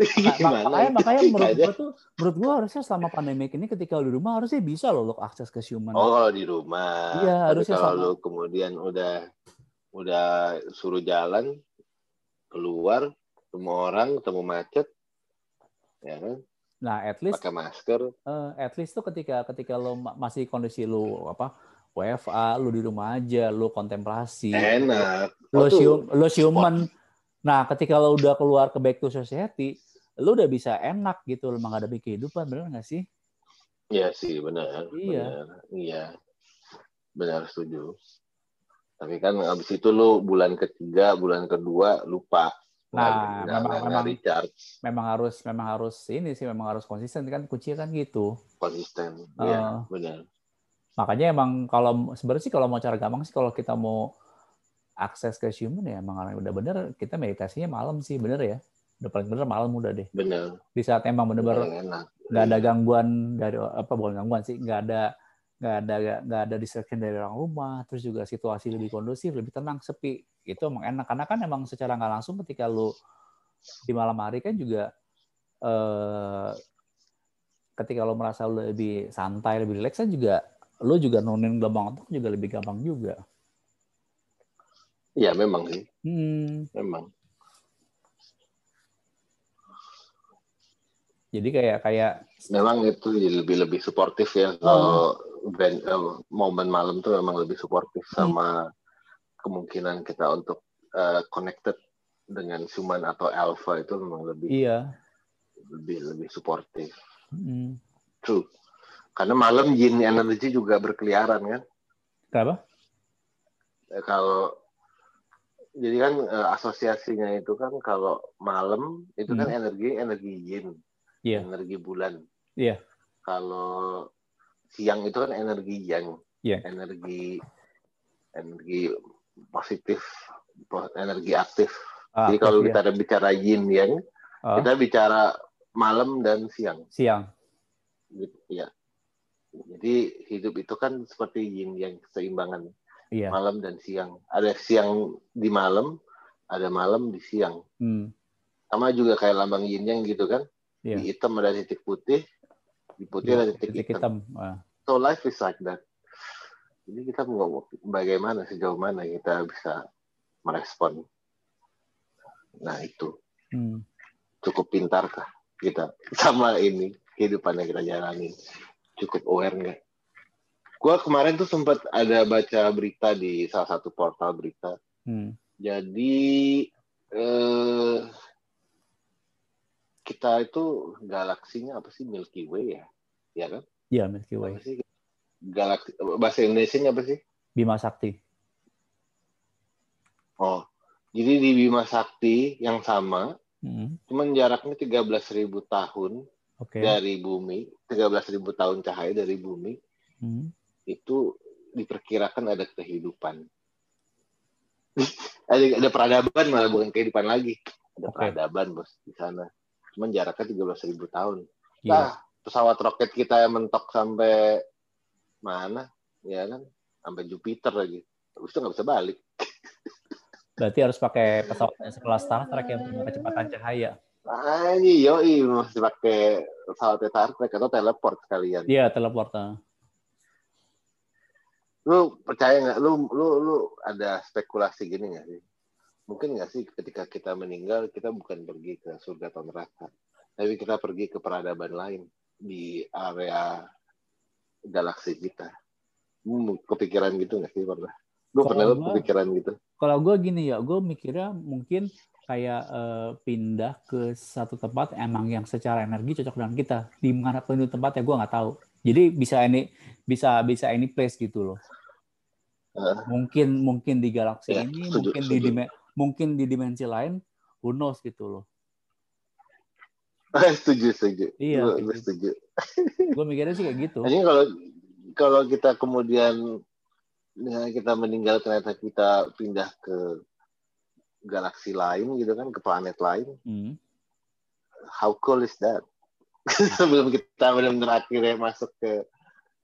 Mak- Gimana? makanya makanya menurut gue tuh menurut gue harusnya selama pandemik ini ketika lu di rumah harusnya bisa loh lo akses ke human. Oh kalau di rumah. Iya, harusnya kalau sama. lu kemudian udah udah suruh jalan keluar ketemu orang ketemu macet ya kan? Nah, at least pakai masker. Eh, at least tuh ketika ketika lo ma- masih kondisi lu apa WFA, lu di rumah aja, lu kontemplasi, enak. Lo Oh, sium, lo siuman. Nah, ketika lo udah keluar ke back to society, lo udah bisa enak gitu lo menghadapi kehidupan, bener nggak sih? Iya sih benar Iya. benar iya. Benar setuju. Tapi kan abis itu lu bulan ketiga bulan kedua lupa Nah, Nggak- memang- memang- Memang harus memang harus ini sih memang harus konsisten kan kuncinya kan gitu. konsisten Oh. Iya benar Makanya emang kalau sebenarnya sih kalau mau cara gampang sih kalau kita mau akses ke human ya emang udah bener kita meditasinya malam sih bener ya. Udah paling bener malam udah deh. benar Di saat emang bener-bener nggak ada Iya. gangguan dari apa bukan gangguan sih nggak ada nggak ada nggak ada distraction dari orang rumah terus juga situasi lebih kondusif lebih tenang sepi itu emang enak karena kan emang secara nggak langsung ketika lu di malam hari kan juga eh, ketika lo merasa lu lebih santai lebih rileks kan juga lu juga nurunin gelombang otak juga lebih gampang juga Iya memang sih, Hmm. memang. Jadi kayak kayak Memang itu lebih lebih suportif ya. Kalau brand, eh, momen malam tuh memang lebih suportif sama kemungkinan kita untuk eh, connected dengan Suman atau Alpha itu memang lebih iya. lebih lebih suportif. Hmm. True. Karena malam yin energy juga berkeliaran kan. Kenapa? Eh, kalau jadi kan eh, asosiasinya itu kan kalau malam itu kan Hmm. energi energi yin, Iya. energi bulan. Iya. Kalau siang itu kan energi yang, Iya. energi energi positif, po- energi aktif. Ah, Jadi kalau kita bicara yin yang, Ah, kita bicara malam dan siang. siang. Gitu, ya. Jadi hidup itu kan seperti yin yang keseimbangan Iya. malam dan siang. Ada siang di malam, ada malam di siang. Hmm. Sama juga kayak lambang yin yang gitu kan. Iya. Di hitam ada titik putih, di putih ada titik, Titik hitam. hitam. Ah. So life is like that. Jadi kita mau bagaimana sejauh mana kita bisa merespon. Nah itu Hmm. cukup pintarkah kita sama ini kehidupan yang kita jalani cukup aware nggak? Gua kemarin tuh sempat ada baca berita di salah satu portal berita. Hmm. Jadi eh, kita itu galaksinya apa sih Milky Way ya? Ya kan? Iya, Milky Way. Apa sih? Galaksi bahasa Indonesia apa sih? Bima Sakti. Oh, jadi di Bima Sakti yang sama, Hmm. cuman jaraknya 13.000 tahun Oke. dari bumi, 13.000 tahun cahaya dari bumi, Hmm. itu diperkirakan ada kehidupan. ada, ada peradaban malah bukan kehidupan lagi. Ada Oke. peradaban bos di sana. Cuman jaraknya 13.000 tahun. Gila. Nah, pesawat roket kita yang mentok sampai mana? Ya kan? Sampai Jupiter lagi. Habis itu nggak bisa balik. Berarti harus pakai pesawat yang sekelas Star Trek yang punya kecepatan cahaya. Ah, ini yoi masih pakai pesawat Star Trek atau teleport sekalian. Iya, teleport. ah. Lu percaya nggak? Lu lu lu ada spekulasi gini nggak sih? Mungkin nggak sih ketika kita meninggal kita bukan pergi ke surga atau neraka, tapi kita pergi ke peradaban lain di area galaksi kita. Kepikiran gitu nggak sih pernah? Lu Kalau pernah lu gua- kepikiran gitu? Kalau gue gini ya, gue mikirnya mungkin kayak eh, pindah ke satu tempat emang yang secara energi cocok dengan kita. Di mana pun itu tempat ya gue nggak tahu. Jadi bisa ini bisa bisa ini place gitu loh. Heeh. Mungkin mungkin di galaksi Ya, ini, setuju, mungkin di setuju. dime- mungkin di dimensi lain, who knows gitu loh. setuju setuju. Iya, gua gitu. setuju. Gue mikirnya sih kayak gitu. Hanya kalau kalau kita kemudian dengan kita meninggal ternyata kita pindah ke galaksi lain gitu kan ke planet lain Hmm. how cool is that sebelum kita benar-benar akhirnya masuk ke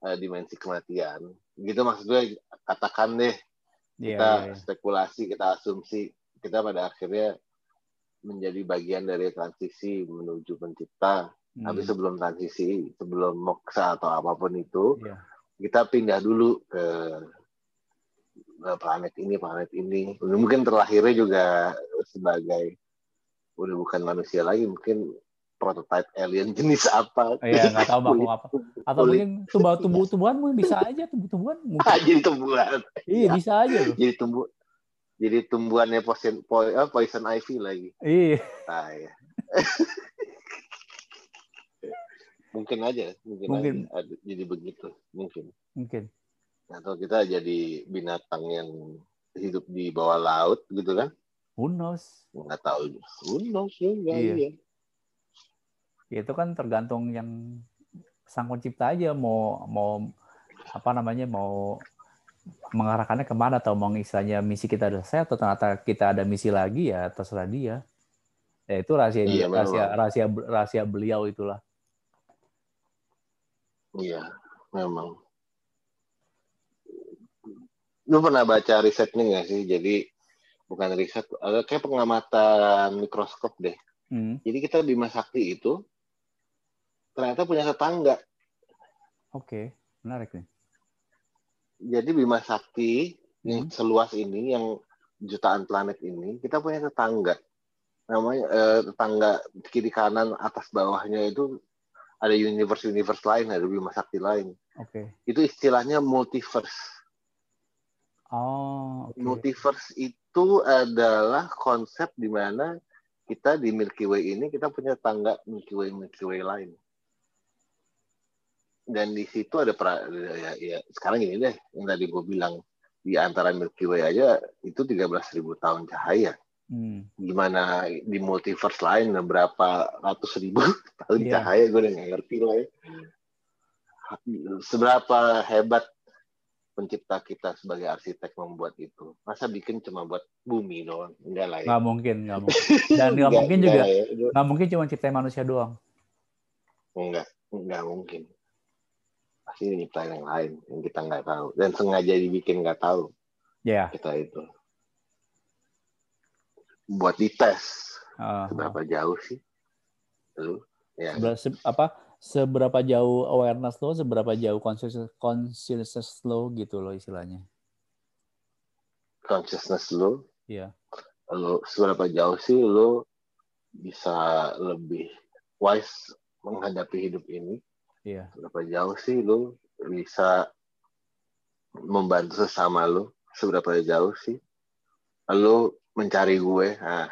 uh, dimensi kematian gitu maksud gue katakan deh kita iya, iya. spekulasi kita asumsi kita pada akhirnya menjadi bagian dari transisi menuju pencipta Hmm. tapi sebelum transisi sebelum moksa atau apa pun itu Iya. kita pindah dulu ke planet ini planet ini mungkin terlahirnya juga sebagai udah bukan manusia lagi mungkin prototype alien jenis apa Iya, nggak tahu makhluk apa. Atau Kulit. mungkin tumbuh tumbuh tumbuhan mungkin bisa aja tumbuh-tumbuhan mungkin. Ah, jadi tumbuhan Iya, bisa aja loh. jadi tumbuh jadi tumbuhannya poison po, poison ivy lagi Iya. ah, ya. mungkin aja mungkin, Mungkin. aja jadi begitu mungkin Mungkin. atau kita jadi binatang yang hidup di bawah laut gitu kan Who knows? nggak tahu who knows juga Iya. iya. Ya, itu kan tergantung yang sang pencipta aja mau mau apa namanya mau mengarahkannya ke mana atau mau istilahnya misi kita udah selesai atau ternyata kita ada misi lagi ya terserah dia. Ya itu rahasia Iya, rahasia rahasia rahasia beliau itulah. Iya, memang. Lu pernah baca risetnya nggak sih? Jadi bukan riset, ada kayak pengamatan mikroskop deh. Hmm, Jadi kita Bima Sakti itu ternyata punya tetangga. Oke, menarik nih. Jadi Bima Sakti yang Hmm. seluas ini yang jutaan planet ini kita punya tetangga namanya eh, tetangga kiri kanan atas bawahnya itu ada universe universe lain ada bima sakti lain oke okay. itu istilahnya multiverse oh okay. multiverse itu adalah konsep di mana kita di Milky Way ini kita punya tangga Milky Way Milky Way lain dan di situ ada pra, ya, ya sekarang ini deh yang tadi gue bilang di antara Milky Way aja itu 13.000 tahun cahaya. Hmm. Gimana di multiverse lain berapa ratus ribu tahun yeah. cahaya gue udah gak ngerti lah ya. Seberapa hebat pencipta kita sebagai arsitek membuat itu. Masa bikin cuma buat bumi doang? Enggak lah ya. Nggak mungkin, nggak mungkin. Dan nggak mungkin juga, ya. nggak mungkin cuma ciptain manusia doang. Enggak, enggak mungkin pasti nyiptain yang lain yang kita nggak tahu dan sengaja dibikin nggak tahu. Yeah. kita itu. Buat dites. Uh, seberapa jauh sih? Lu ya. Se apa seberapa jauh awareness lo seberapa jauh consciousness consciousness lo gitu lo istilahnya. Consciousness lo? Iya. Yeah. lo seberapa jauh sih lo bisa lebih wise menghadapi hidup ini Iya. Seberapa jauh sih lu bisa membantu sesama lu? Seberapa jauh sih lu mencari gue? Nah.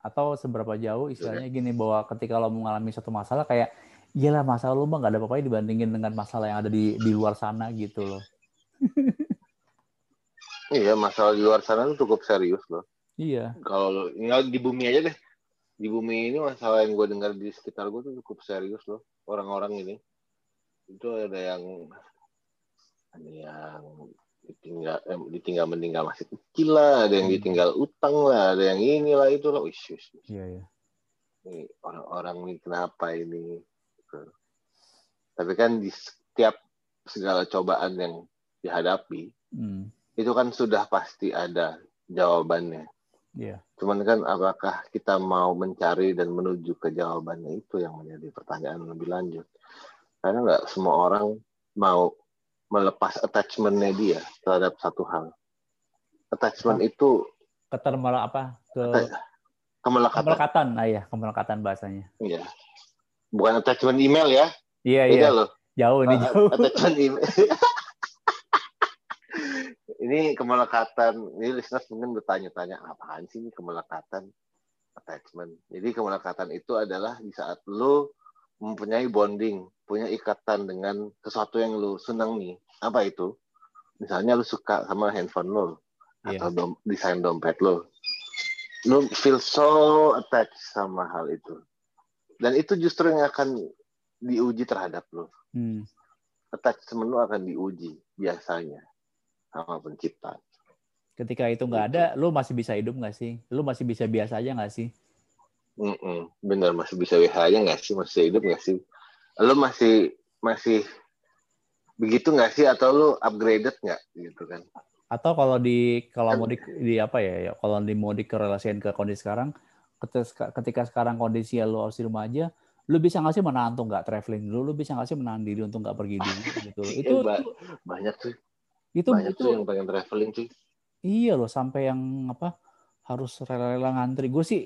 Atau seberapa jauh istilahnya gini bahwa ketika lo mengalami satu masalah kayak iyalah masalah lu mah gak ada apa-apa dibandingin dengan masalah yang ada di di luar sana gitu loh. iya, masalah di luar sana tuh cukup serius loh. Iya. Kalau di bumi aja deh. Di bumi ini masalah yang gue dengar di sekitar gue tuh cukup serius loh. Orang-orang ini itu ada yang ada yang ditinggal eh, ditinggal meninggal masih kecil lah, ada yang hmm. ditinggal utang lah, ada yang inilah itu lah. Wih, Iya, iya. Ini orang-orang ini kenapa ini? Gitu. Tapi kan di setiap segala cobaan yang dihadapi, hmm. itu kan sudah pasti ada jawabannya. Iya. Cuman kan apakah kita mau mencari dan menuju ke jawabannya itu yang menjadi pertanyaan lebih lanjut karena nggak semua orang mau melepas attachmentnya dia terhadap satu hal. Attachment itu ketermala apa ke kemelekatan. Kemelekatan, ah ya, kemelekatan bahasanya. Iya. Bukan attachment email ya. Iya, Beda iya. loh. Jauh ini jauh. Attachment email. ini kemelekatan. Ini listeners mungkin bertanya-tanya, apaan sih ini kemelekatan? Attachment. Jadi kemelekatan itu adalah di saat lo mempunyai bonding, punya ikatan dengan sesuatu yang lu senang nih. Apa itu? Misalnya lu suka sama handphone lo yeah. atau dom desain dompet lo. Lu feel so attached sama hal itu. Dan itu justru yang akan diuji terhadap lo. Hmm. Attachment lo akan diuji biasanya sama pencipta. Ketika itu nggak ada, lu masih bisa hidup nggak sih? Lu masih bisa biasa aja nggak sih? Mm -mm. Bener masih bisa WH aja nggak sih masih hidup nggak sih? Lo masih masih begitu nggak sih atau lo upgraded nggak gitu kan? Atau kalau di kalau mau di, di apa ya, ya kalau di mau dikorelasikan ke kondisi sekarang, ketika, ketika sekarang kondisi lo harus di rumah aja, lu bisa nggak sih menahan tuh nggak traveling dulu, lu bisa nggak sih menahan diri untuk nggak pergi dulu gitu. Iya, itu ba banyak tuh. Itu banyak itu tuh yang pengen traveling sih. Iya loh sampai yang apa harus rela-rela ngantri. Gue sih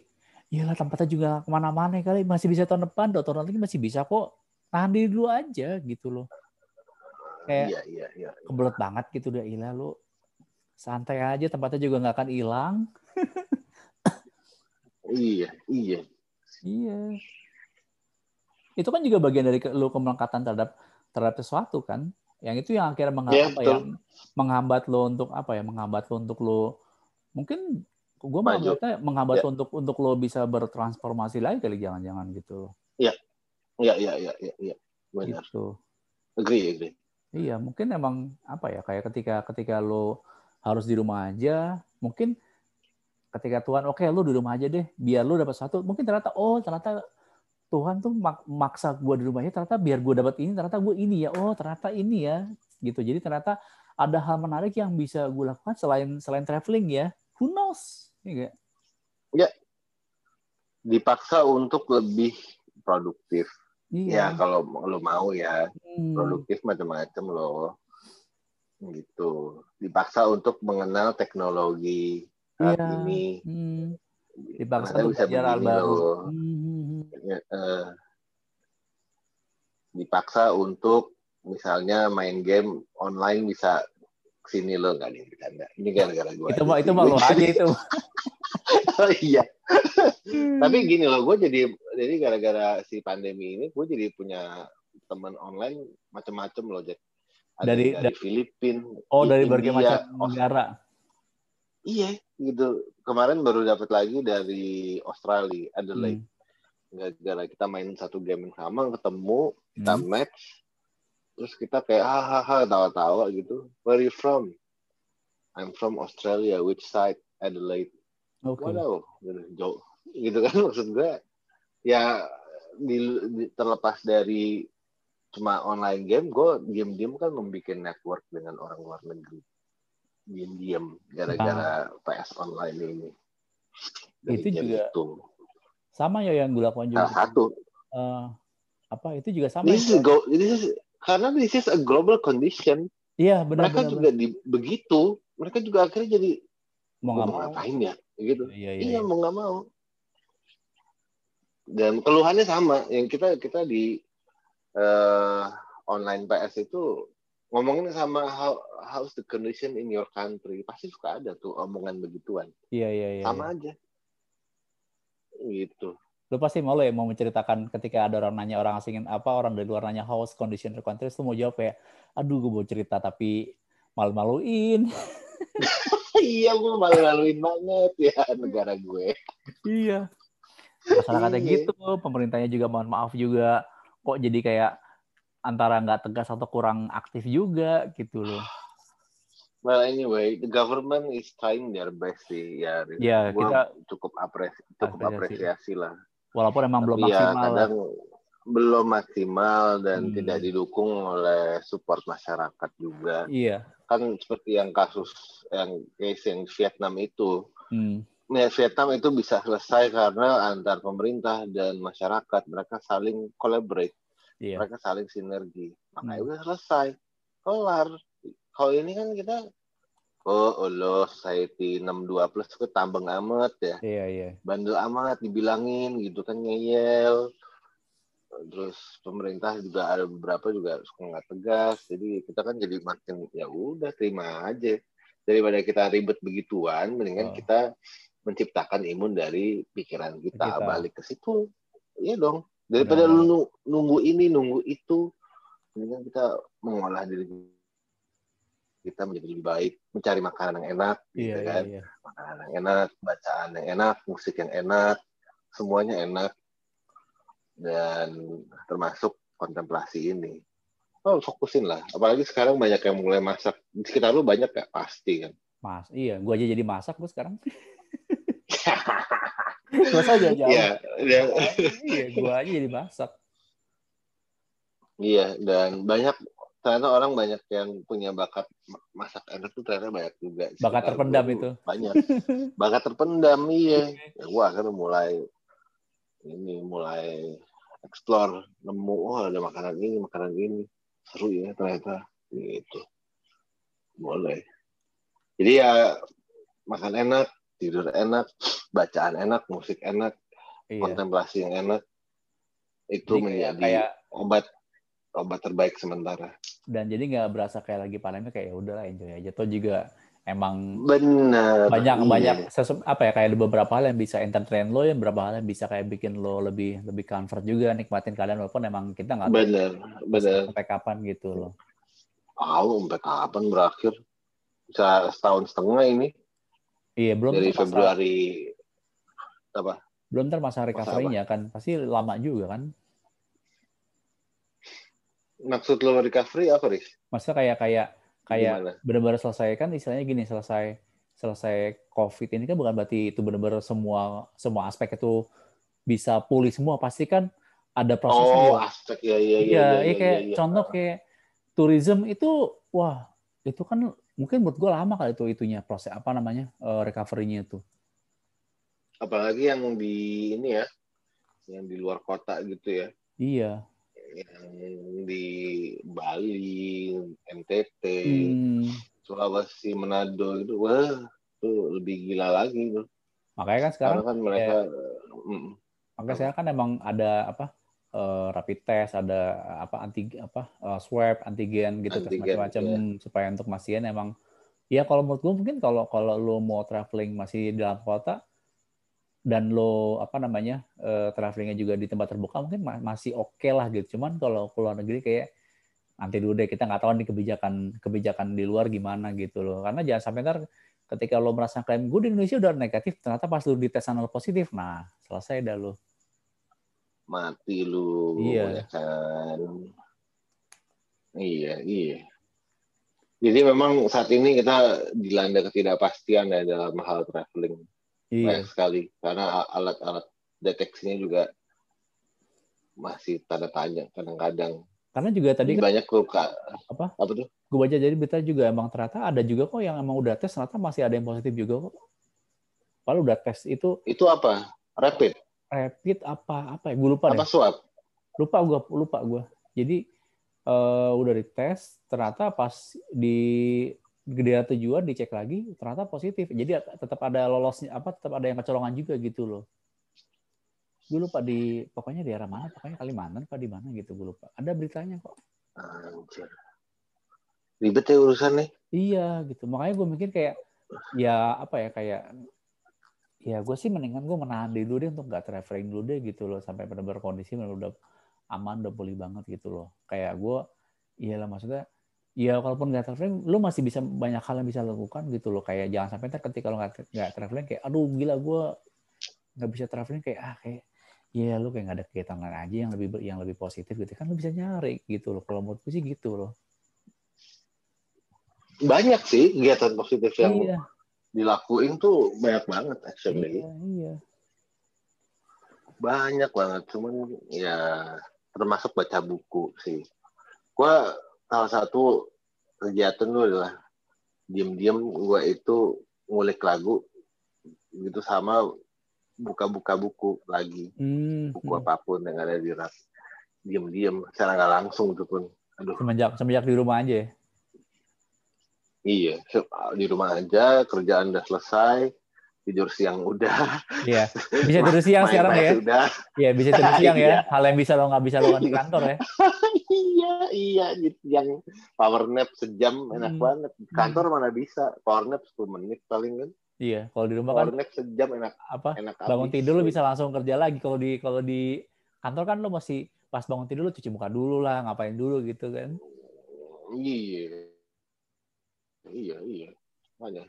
Iyalah tempatnya juga ke mana-mana kali masih bisa tahun depan, tahun lagi masih bisa kok. Tahan diri dulu aja gitu loh. Kayak iya, iya, iya, iya. kebelet banget gitu udah ilah lu. Santai aja tempatnya juga nggak akan hilang. iya, iya. Iya. Itu kan juga bagian dari lu kemelekatan terhadap terhadap sesuatu kan. Yang itu yang akhirnya menghambat, yeah, ya, menghambat lo untuk apa ya? Menghambat lo untuk lo mungkin gue mau menghambat ya. untuk untuk lo bisa bertransformasi lagi kali jangan-jangan gitu. Iya, iya, iya, iya, iya, ya. benar. Gitu. Agree, agree. Iya, mungkin emang apa ya kayak ketika ketika lo harus di rumah aja, mungkin ketika Tuhan oke okay, lo di rumah aja deh, biar lo dapat satu, mungkin ternyata oh ternyata Tuhan tuh mak maksa gue di rumahnya ternyata biar gue dapat ini ternyata gue ini ya oh ternyata ini ya gitu jadi ternyata ada hal menarik yang bisa gue lakukan selain selain traveling ya who knows Iya Ya. Dipaksa untuk lebih produktif. Iya. Ya kalau lo mau ya hmm. produktif macam-macam lo gitu. Dipaksa untuk mengenal teknologi saat Iya. ini Hmm. Dipaksa untuk bisa belajar hal begini baru. loh. Hmm, hmm, hmm. Ya, eh, dipaksa untuk misalnya main game online bisa sini lo nggak nih bercanda ini gara-gara gue Itu mah itu mah lu aja itu. oh iya tapi gini loh gue jadi jadi gara-gara si pandemi ini gue jadi punya teman online macam-macam loh Jack. Ada Dari- yang dari Filipina Oh, dari berbagai macam negara. iya gitu. Kemarin baru dapat lagi dari Australia Adelaide Hmm. gara-gara kita main satu game yang sama ketemu kita Hmm. match terus kita kayak hahaha tawa-tawa gitu. Where you from? I'm from Australia which side? Adelaide Oke. Waduh, gitu, jauh. Gitu kan maksud gue. Ya di, di- terlepas dari cuma online game, gue diam-diam kan membuat network dengan orang luar negeri. Diam-diam gara-gara PS online ini. Dari Itu juga itu. Sama ya yang gue lakukan juga. Satu. Eh, apa itu juga sama This ya? is, go, this is karena this is a global condition. Iya benar Mereka benar. juga di, begitu. Mereka juga akhirnya jadi Mau "Gua nggak mau mau. ngapain ya? Gitu. Iya iya. Iya iya. mau nggak mau. Dan keluhannya sama. Yang kita kita di eh, online PS itu ngomongin sama how how's the condition in your country. Pasti suka ada tuh omongan begituan. Iya iya iya. sama iya. aja. Gitu. Lu pasti malu ya mau menceritakan ketika ada orang nanya orang asingin apa orang dari luar nanya house condition your country, lu mau jawab kayak, aduh gue mau cerita tapi malu-maluin. iya gue malu-maluin banget ya negara gue. iya. Masyarakatnya gitu, pemerintahnya juga mohon maaf juga. Kok jadi kayak antara nggak tegas atau kurang aktif juga gitu loh. Well anyway, the government is trying their best sih ya. Ya, kita cukup apresi cukup apresiasi. apresiasi lah. walaupun emang belum Tapi ya maksimal. lah. kadang belum maksimal dan Hmm. tidak didukung oleh support masyarakat juga. Iya. Kan seperti yang kasus yang case yang Vietnam itu. Hmm. Ya, Vietnam itu bisa selesai karena antar pemerintah dan masyarakat mereka saling collaborate, Iya. mereka saling sinergi. Makanya Hmm. udah selesai. Kelar. Kalau ini kan kita oh, lo society 62 plus ke tambeng amat ya Iya iya. bandel amat dibilangin gitu kan ngeyel terus pemerintah juga ada beberapa juga suka nggak tegas jadi kita kan jadi makin ya udah terima aja daripada kita ribet begituan mendingan Oh. kita menciptakan imun dari pikiran kita, Kita. balik ke situ iya dong daripada Benar. lu nu- nunggu ini nunggu itu mendingan kita mengolah diri kita menjadi lebih baik mencari makanan yang enak Iya gitu iya kan iya. makanan yang enak, bacaan yang enak, musik yang enak, semuanya enak. Dan termasuk kontemplasi ini. Oh, fokusin lah. Apalagi sekarang banyak yang mulai masak. Di sekitar lu banyak ya? Pasti kan. Mas, iya, gua aja jadi masak gua sekarang. Gua saja jauh. Iya, iya. iya, gua aja jadi masak. Iya, dan banyak ternyata orang banyak yang punya bakat ma- masak enak tuh ternyata banyak juga. Bakat terpendam gua itu. Banyak. Bakat terpendam, iya. Ya, gua akhirnya mulai ini mulai explore nemu oh ada makanan ini makanan ini seru ya ternyata gitu boleh jadi ya makan enak tidur enak bacaan enak musik enak Iya. kontemplasi yang enak itu Jadi menjadi kayak obat obat terbaik sementara dan jadi nggak berasa kayak lagi pandemi kayak ya udahlah enjoy aja. Toh juga emang benar banyak iya. banyak sesu- apa ya kayak ada beberapa hal yang bisa entertain lo, yang beberapa hal yang bisa kayak bikin lo lebih lebih comfort juga nikmatin kalian walaupun emang kita nggak benar sampai kapan gitu loh. tahu sampai kapan berakhir bisa setahun setengah ini Iya belum dari Februari apa belum ntar masa Masa recovery-nya kan pasti lama juga kan. maksud lo recovery apa Riz? Maksudnya kayak kayak kayak benar-benar selesai kan istilahnya gini selesai selesai covid ini kan bukan berarti itu benar-benar semua semua aspek itu bisa pulih semua. Pasti kan ada prosesnya Oh, ya. aspek ya ya iya ya. iya kayak contoh kayak tourism itu wah itu kan mungkin buat gue lama kali itu itunya proses apa namanya eh, recovery-nya itu. Apalagi yang di ini ya, yang di luar kota gitu ya, iya yang di Bali, NTT, Hmm, Sulawesi, Manado gitu. Wah, tuh lebih gila lagi tuh. Makanya kan sekarang Karena kan mereka ya, mm, makanya sekarang kan emang ada apa eh, rapid test, ada apa anti apa eh, swab, antigen gitu macam-macam iya. supaya untuk masihin emang ya kalau menurut gue mungkin kalau kalau lo mau traveling masih di dalam kota dan lo apa namanya eh, travelingnya juga di tempat terbuka mungkin ma- masih oke lah gitu. Cuman kalau ke luar negeri kayak nanti dulu deh kita nggak tahu nih kebijakan kebijakan di luar gimana gitu loh. Karena jangan sampai ntar ketika lo merasa klaim gue di Indonesia udah negatif, ternyata pas lo dites sana lo positif, nah selesai dah lo. mati lu Iya. ya kan. Iya, iya. Jadi memang saat ini kita dilanda ketidakpastian ya dalam hal traveling. Iya. banyak sekali karena alat-alat deteksinya juga masih tanda tanya kadang-kadang Karena juga tadi kan banyak luka Apa? apa tuh gue baca jadi berita juga emang ternyata ada juga kok yang emang udah tes ternyata masih ada yang positif juga kok. Padahal udah tes itu itu apa rapid rapid apa apa ya gue lupa apa deh. swab Lupa gue lupa gue. Jadi eh, udah dites ternyata pas di daerah tujuan dicek lagi ternyata positif. Jadi tetap ada lolosnya apa tetap ada yang kecolongan juga gitu loh. Gue lupa di pokoknya di daerah mana pokoknya Kalimantan apa di mana gitu gue lupa. Ada beritanya kok. Anjir. ribet ya urusan nih Iya gitu. Makanya gue mikir kayak ya apa ya kayak ya gue sih mendingan gue menahan diri dulu deh untuk nggak traveling dulu deh gitu loh sampai benar-benar kondisi benar udah aman udah pulih banget gitu loh. Kayak gue iyalah maksudnya ya kalaupun nggak traveling lu masih bisa banyak hal yang bisa lo lakukan gitu loh. Kayak jangan sampai ntar ketika lo nggak traveling kayak aduh gila gue nggak bisa traveling kayak ah kayak ya lu kayak nggak ada kegiatan lain aja yang lebih yang lebih positif gitu. Kan lu bisa nyari gitu loh. Kalau menurut gue sih gitu loh. Banyak sih kegiatan positif yang iya. dilakuin tuh banyak banget actually. Iya iya. Banyak banget cuman ya termasuk baca buku sih. Gua salah satu kegiatan lu adalah diem-diem gua itu ngulik lagu gitu sama buka-buka buku lagi Hmm, buku apa pun yang ada di rak diem-diem secara nggak langsung tuh pun aduh semenjak semenjak di rumah aja ya? iya di rumah aja kerjaan udah selesai tidur siang udah Iya. Bisa tidur siang main sekarang ya? Udah Iya, bisa tidur siang Iya. ya. Hal yang bisa lo nggak bisa lakukan di kantor ya. iya iya gitu yang power nap sejam enak Hmm. banget Di kantor mana bisa power nap 10 menit paling kan Iya, kalau di rumah kan power nap sejam enak apa? enak Bangun abis. tidur lo bisa langsung kerja lagi. Kalau di kalau di kantor kan lo masih pas bangun tidur lo cuci muka dulu lah, ngapain dulu gitu kan. iya iya iya makanya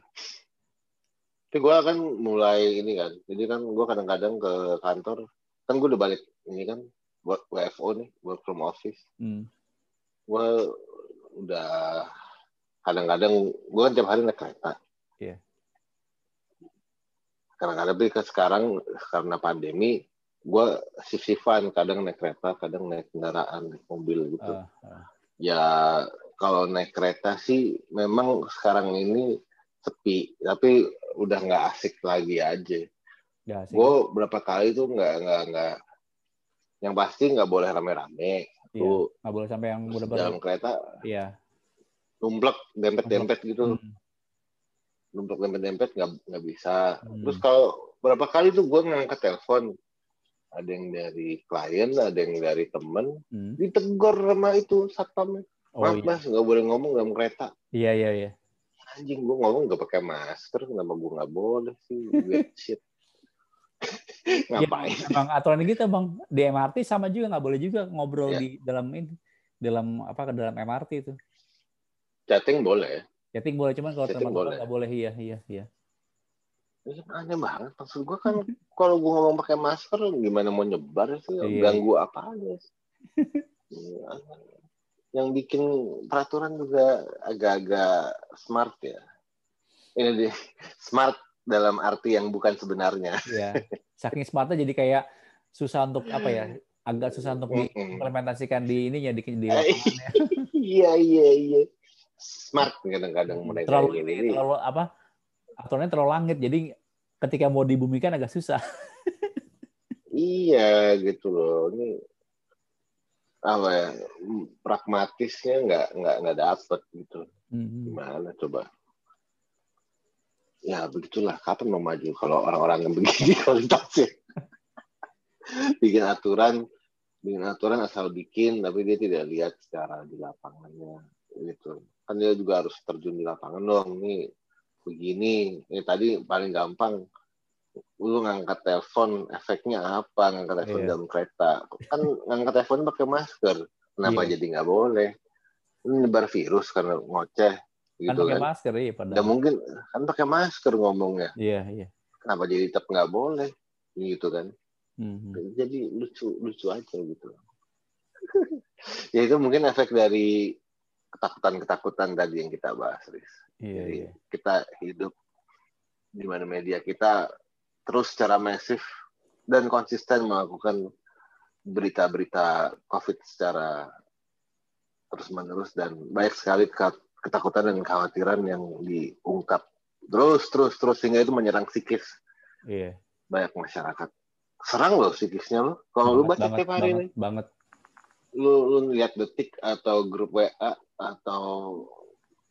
tapi gue kan mulai ini kan jadi kan gue kadang-kadang ke kantor kan gue udah balik ini kan buat WFO nih work from office Hmm. Gue udah kadang-kadang gue kan tiap hari naik kereta. Iya. kadang-kadang tapi ke sekarang karena pandemi gue shift-shiftan kadang naik kereta kadang naik kendaraan naik mobil gitu. Ah, ah. ya kalau naik kereta sih memang sekarang ini sepi tapi udah nggak asik lagi aja. Gue berapa kali tuh nggak nggak nggak yang pasti nggak boleh rame-rame Iya. Nggak boleh sampai yang udah dalam kereta Iya. numplek dempet-dempet gitu Hmm. numplek dempet-dempet nggak nggak bisa Hmm. terus kalau berapa kali tuh gue ngangkat telepon ada yang dari klien ada yang dari temen Hmm. ditegur sama itu satpamnya Oh maaf iya. mas nggak boleh ngomong dalam kereta Iya, iya, iya. anjing gue ngomong nggak pakai masker kenapa gue nggak boleh sih weird shit ngapain Ya, emang aturan gitu bang di MRT sama juga nggak boleh juga ngobrol Iya. di dalam ini dalam apa ke dalam MRT itu chatting boleh chatting boleh cuman kalau teman-teman boleh. nggak boleh iya iya iya Ini aneh banget maksud gue kan kalau gue ngomong pakai masker gimana mau nyebar sih Iya. ganggu apa aja sih? Iya. yang bikin peraturan juga agak-agak smart ya ini deh smart dalam arti yang bukan sebenarnya iya saking smartnya jadi kayak susah untuk apa ya agak susah untuk diimplementasikan di ininya di, di Eh, lapangannya iya iya iya smart kadang-kadang mereka terlalu ini. terlalu apa aturannya terlalu langit jadi ketika mau dibumikan agak susah Iya gitu loh. Ini apa ya pragmatisnya nggak nggak nggak dapet gitu. Hmm. Gimana coba? Ya begitulah. Kapan mau maju kalau orang-orang yang begini? Kualitasnya bikin aturan bikin aturan asal bikin tapi dia tidak lihat secara di lapangannya. Gitu. Kan dia juga harus terjun di lapangan dong. Ini begini. Ini tadi paling gampang lu ngangkat telepon efeknya apa? Ngangkat telepon Iya. dalam kereta. Kan ngangkat telepon pakai masker. Kenapa Iya. jadi nggak boleh? Ini nyebar virus karena ngoceh Kan gitu pakai kan masker iya nggak padahal. mungkin kan pakai masker ngomongnya Iya, iya. kenapa jadi tetap nggak boleh gitu kan Mhm. jadi lucu lucu aja gitu ya itu mungkin efek dari ketakutan-ketakutan tadi yang kita bahas Riz. Iya, Jadi iya. kita hidup di mana media kita terus secara masif dan konsisten melakukan berita-berita COVID secara terus-menerus dan banyak sekali ketakutan dan kekhawatiran yang diungkap terus terus terus sehingga itu menyerang psikis Iya. banyak masyarakat. Serang loh psikisnya lo. Kalau lu baca tiap hari banget, nih, banget. lu lu lihat detik atau grup WA atau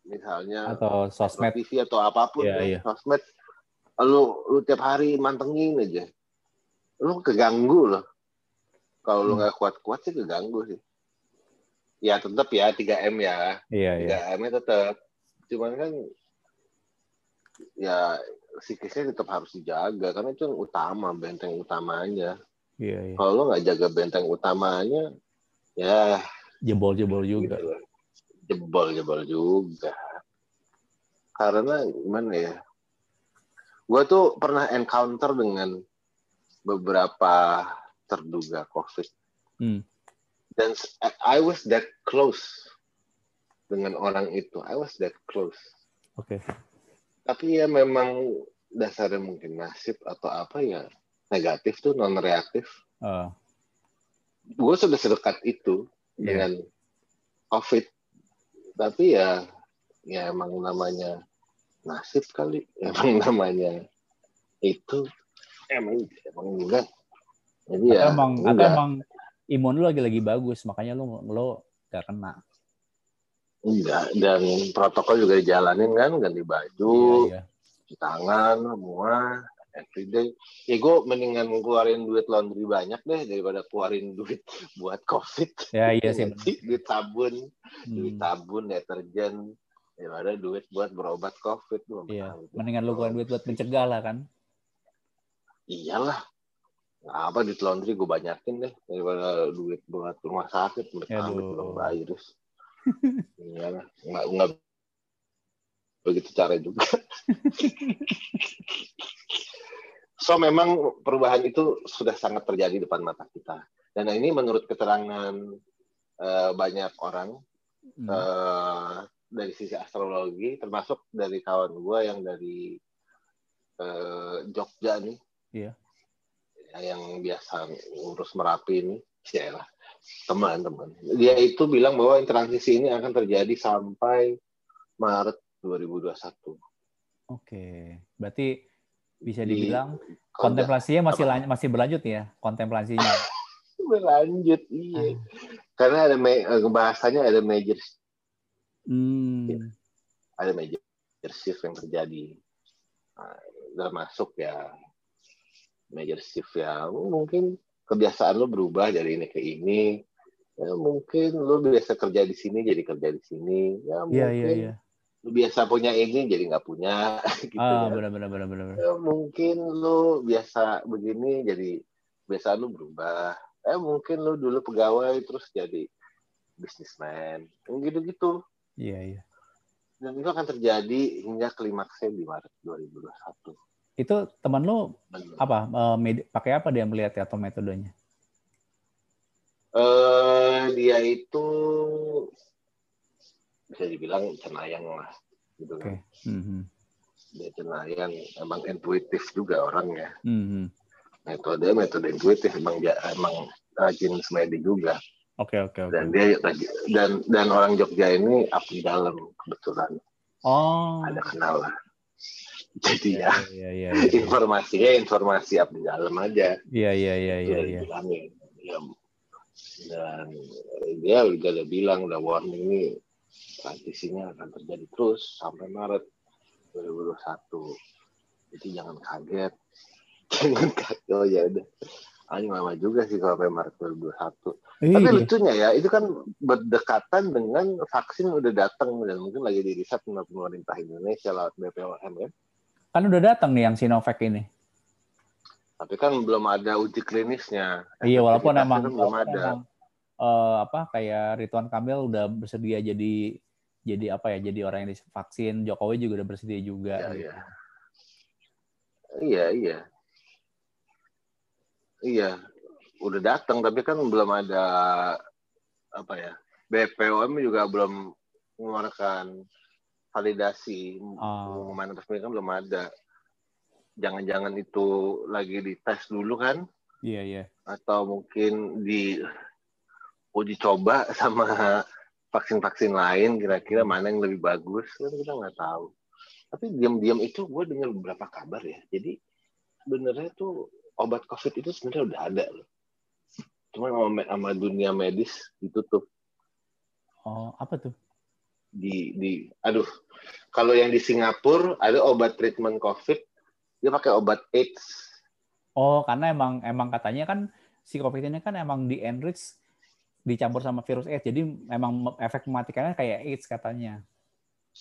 misalnya Atau sosmed. TV atau apa pun Iya, deh, iya. sosmed lu lu tiap hari mantengin aja lu keganggu loh kalau lu Hmm. nggak kuat-kuat sih keganggu sih ya tetap ya 3 m ya Iya, iya. 3 m nya tetap cuman kan ya psikisnya tetap harus dijaga karena itu yang utama benteng utamanya Iya, iya. kalau lu nggak jaga benteng utamanya ya Jebol-jebol juga. gitu jebol-jebol juga karena gimana ya gue tuh pernah encounter dengan beberapa terduga covid Hmm. Dan I was that close dengan orang itu. I was that close. Oke. tapi ya memang dasarnya mungkin nasib atau apa ya negatif tuh non reaktif Eh, gue sudah sedekat itu Iya. dengan covid. Tapi ya ya emang namanya nasib kali. Emang namanya itu emang emang enggak. Jadi ya emang atau enggak. emang imun lu lagi-lagi bagus, makanya lu lo gak kena. enggak dan protokol juga dijalanin kan ganti baju Iya, iya. cuci tangan semua everyday ya gue mendingan keluarin duit laundry banyak deh daripada keluarin duit buat covid Ya, iya sih. duit duit Hmm. sabun deterjen daripada duit buat berobat covid Iya, mendingan lu keluarin duit buat mencegah lah kan. iyalah apa duit laundry gue banyakin deh daripada duit buat rumah sakit belum virus. Iyalah nggak nggak begitu cara juga. So memang perubahan itu sudah sangat terjadi di depan mata kita. Dan ini menurut keterangan eh, banyak orang Hmm. eh, dari sisi astrologi termasuk dari kawan gue yang dari eh, Jogja nih. Iya. Ya, yang biasa ngurus merapi ini ya lah teman-teman dia itu bilang bahwa transisi ini akan terjadi sampai Maret 2021 Oke, berarti bisa Di- dibilang Kalau kontemplasinya masih apa? masih berlanjut ya kontemplasinya. berlanjut iya karena ada eh, bahasanya ada major Hmm. ada major shift yang terjadi nah, termasuk ya major shift ya mungkin kebiasaan lo berubah dari ini ke ini ya, mungkin lo biasa kerja di sini jadi kerja di sini ya Iya mungkin iya iya. lo biasa punya ini jadi nggak punya gitu Ah ya. benar benar benar benar. Ya, mungkin lo biasa begini jadi biasa lo berubah eh mungkin lo dulu pegawai terus jadi bisnismen gitu-gitu Iya iya. dan itu akan terjadi hingga klimaksnya di Maret 2021 Itu teman lu Dan, apa eh, med- pakai apa dia melihat atau metodenya? eh, dia itu bisa dibilang cenayang lah gitu Oke. kan Mhm. dia cenayang emang intuitif juga orangnya Mhm. metode metode intuitif emang dia emang rajin semedi juga Oke oke oke. dan dia dan dan orang Jogja ini abdi dalam kebetulan Oh. ada kenal lah jadi ya Iya iya iya. informasinya informasi abdi dalam aja Iya iya iya iya dibilangin. Ya. dan dia juga udah bilang udah warning ini transisinya akan terjadi terus sampai Maret 2021 jadi jangan kaget jangan kaget oh ya udah Anjing lama juga sih kalau sampai Maret 2021. Iya. Tapi lucunya ya, itu kan berdekatan dengan vaksin udah datang dan mungkin lagi di riset sama pemerintah Indonesia lewat BPOM ya. Kan udah datang nih yang Sinovac ini. Tapi kan belum ada uji klinisnya. Iya, walaupun emang, kan belum ada. emang, eh, apa kayak Ridwan Kamil udah bersedia jadi jadi apa ya jadi orang yang divaksin Jokowi juga udah bersedia juga Iya, gitu. iya. Iya, iya. Iya, udah datang tapi kan belum ada apa ya? BPOM juga belum mengeluarkan validasi Ah. pengumuman resmi kan belum ada. Jangan-jangan itu lagi dites dulu kan? Iya iya. Atau mungkin di uji coba sama vaksin-vaksin lain kira-kira mana yang lebih bagus kan kita nggak tahu. Tapi diam-diam itu gue dengar beberapa kabar ya. Jadi sebenarnya tuh obat COVID itu sebenarnya udah ada loh. Cuma sama, sama dunia medis ditutup Oh apa tuh? Di di aduh kalau yang di Singapura ada obat treatment COVID dia pakai obat AIDS Oh karena emang emang katanya kan si COVID ini kan emang di enrich dicampur sama virus AIDS jadi memang efek mematikannya kayak AIDS katanya.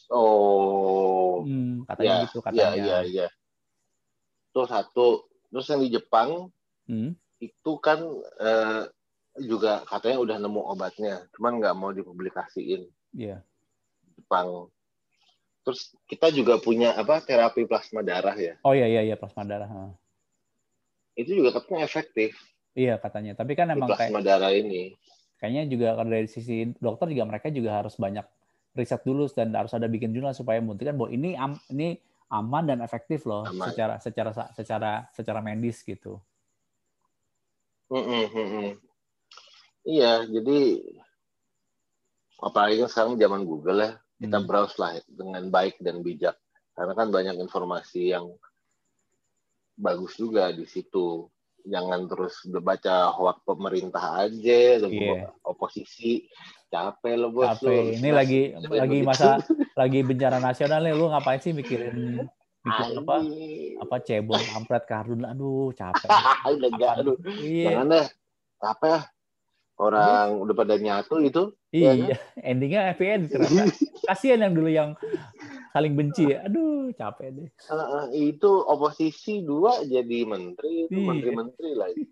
oh Hmm, katanya ya gitu ya katanya. ya ya itu satu terus yang di Jepang Hmm. itu kan eh, juga katanya udah nemu obatnya cuman nggak mau dipublikasiin Iya. Jepang terus kita juga punya apa terapi plasma darah ya Oh iya iya iya plasma darah. ha. itu juga katanya efektif Iya katanya. Tapi kan emang kayak plasma darah ini kayaknya juga kalau dari sisi dokter juga mereka juga harus banyak riset dulu dan harus ada bikin jurnal supaya membuktikan bahwa ini am, ini aman dan efektif loh Aman. secara secara secara secara medis gitu. Iya, jadi apalagi kan sekarang zaman Google ya, kita Hmm. browse lah dengan baik dan bijak. Karena kan banyak informasi yang bagus juga di situ. Jangan terus baca hoax pemerintah aja, atau Iya. oposisi. Capek lo bos. Capek. lu. Ini lagi Dengerin lagi begitu. masa lagi bencana nasional nih lu ngapain sih mikirin mikirin apa apa cebong kampret kardun aduh capek. Udah enggak, aduh. Iya. Jangan deh. Apa ya? Orang udah pada nyatu itu. Iya kan? Iya, endingnya happy ternyata. Kasihan yang dulu yang saling benci. ya. Aduh, capek deh. Uh, itu oposisi dua jadi menteri itu Iya. menteri-menteri lagi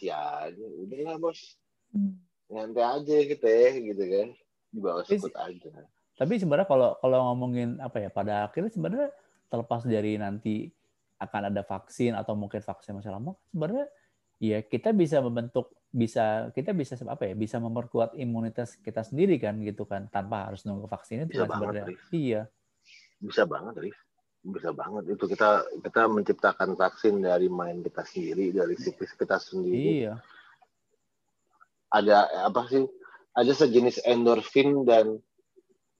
ya udahlah bos Hmm. nyantai aja kita ya gitu kan di bawah aja Tapi sebenarnya kalau kalau ngomongin apa ya, pada akhirnya sebenarnya terlepas dari nanti akan ada vaksin atau mungkin vaksin masih lama, sebenarnya ya kita bisa membentuk bisa kita bisa apa ya bisa memperkuat imunitas kita sendiri kan gitu kan tanpa harus nunggu vaksin itu Bisa kan banget, sebenarnya. Rif. iya. Bisa banget Rif bisa banget. Itu kita kita menciptakan vaksin dari main kita sendiri dari siklus kita sendiri. Iya. Ada apa sih ada sejenis endorfin dan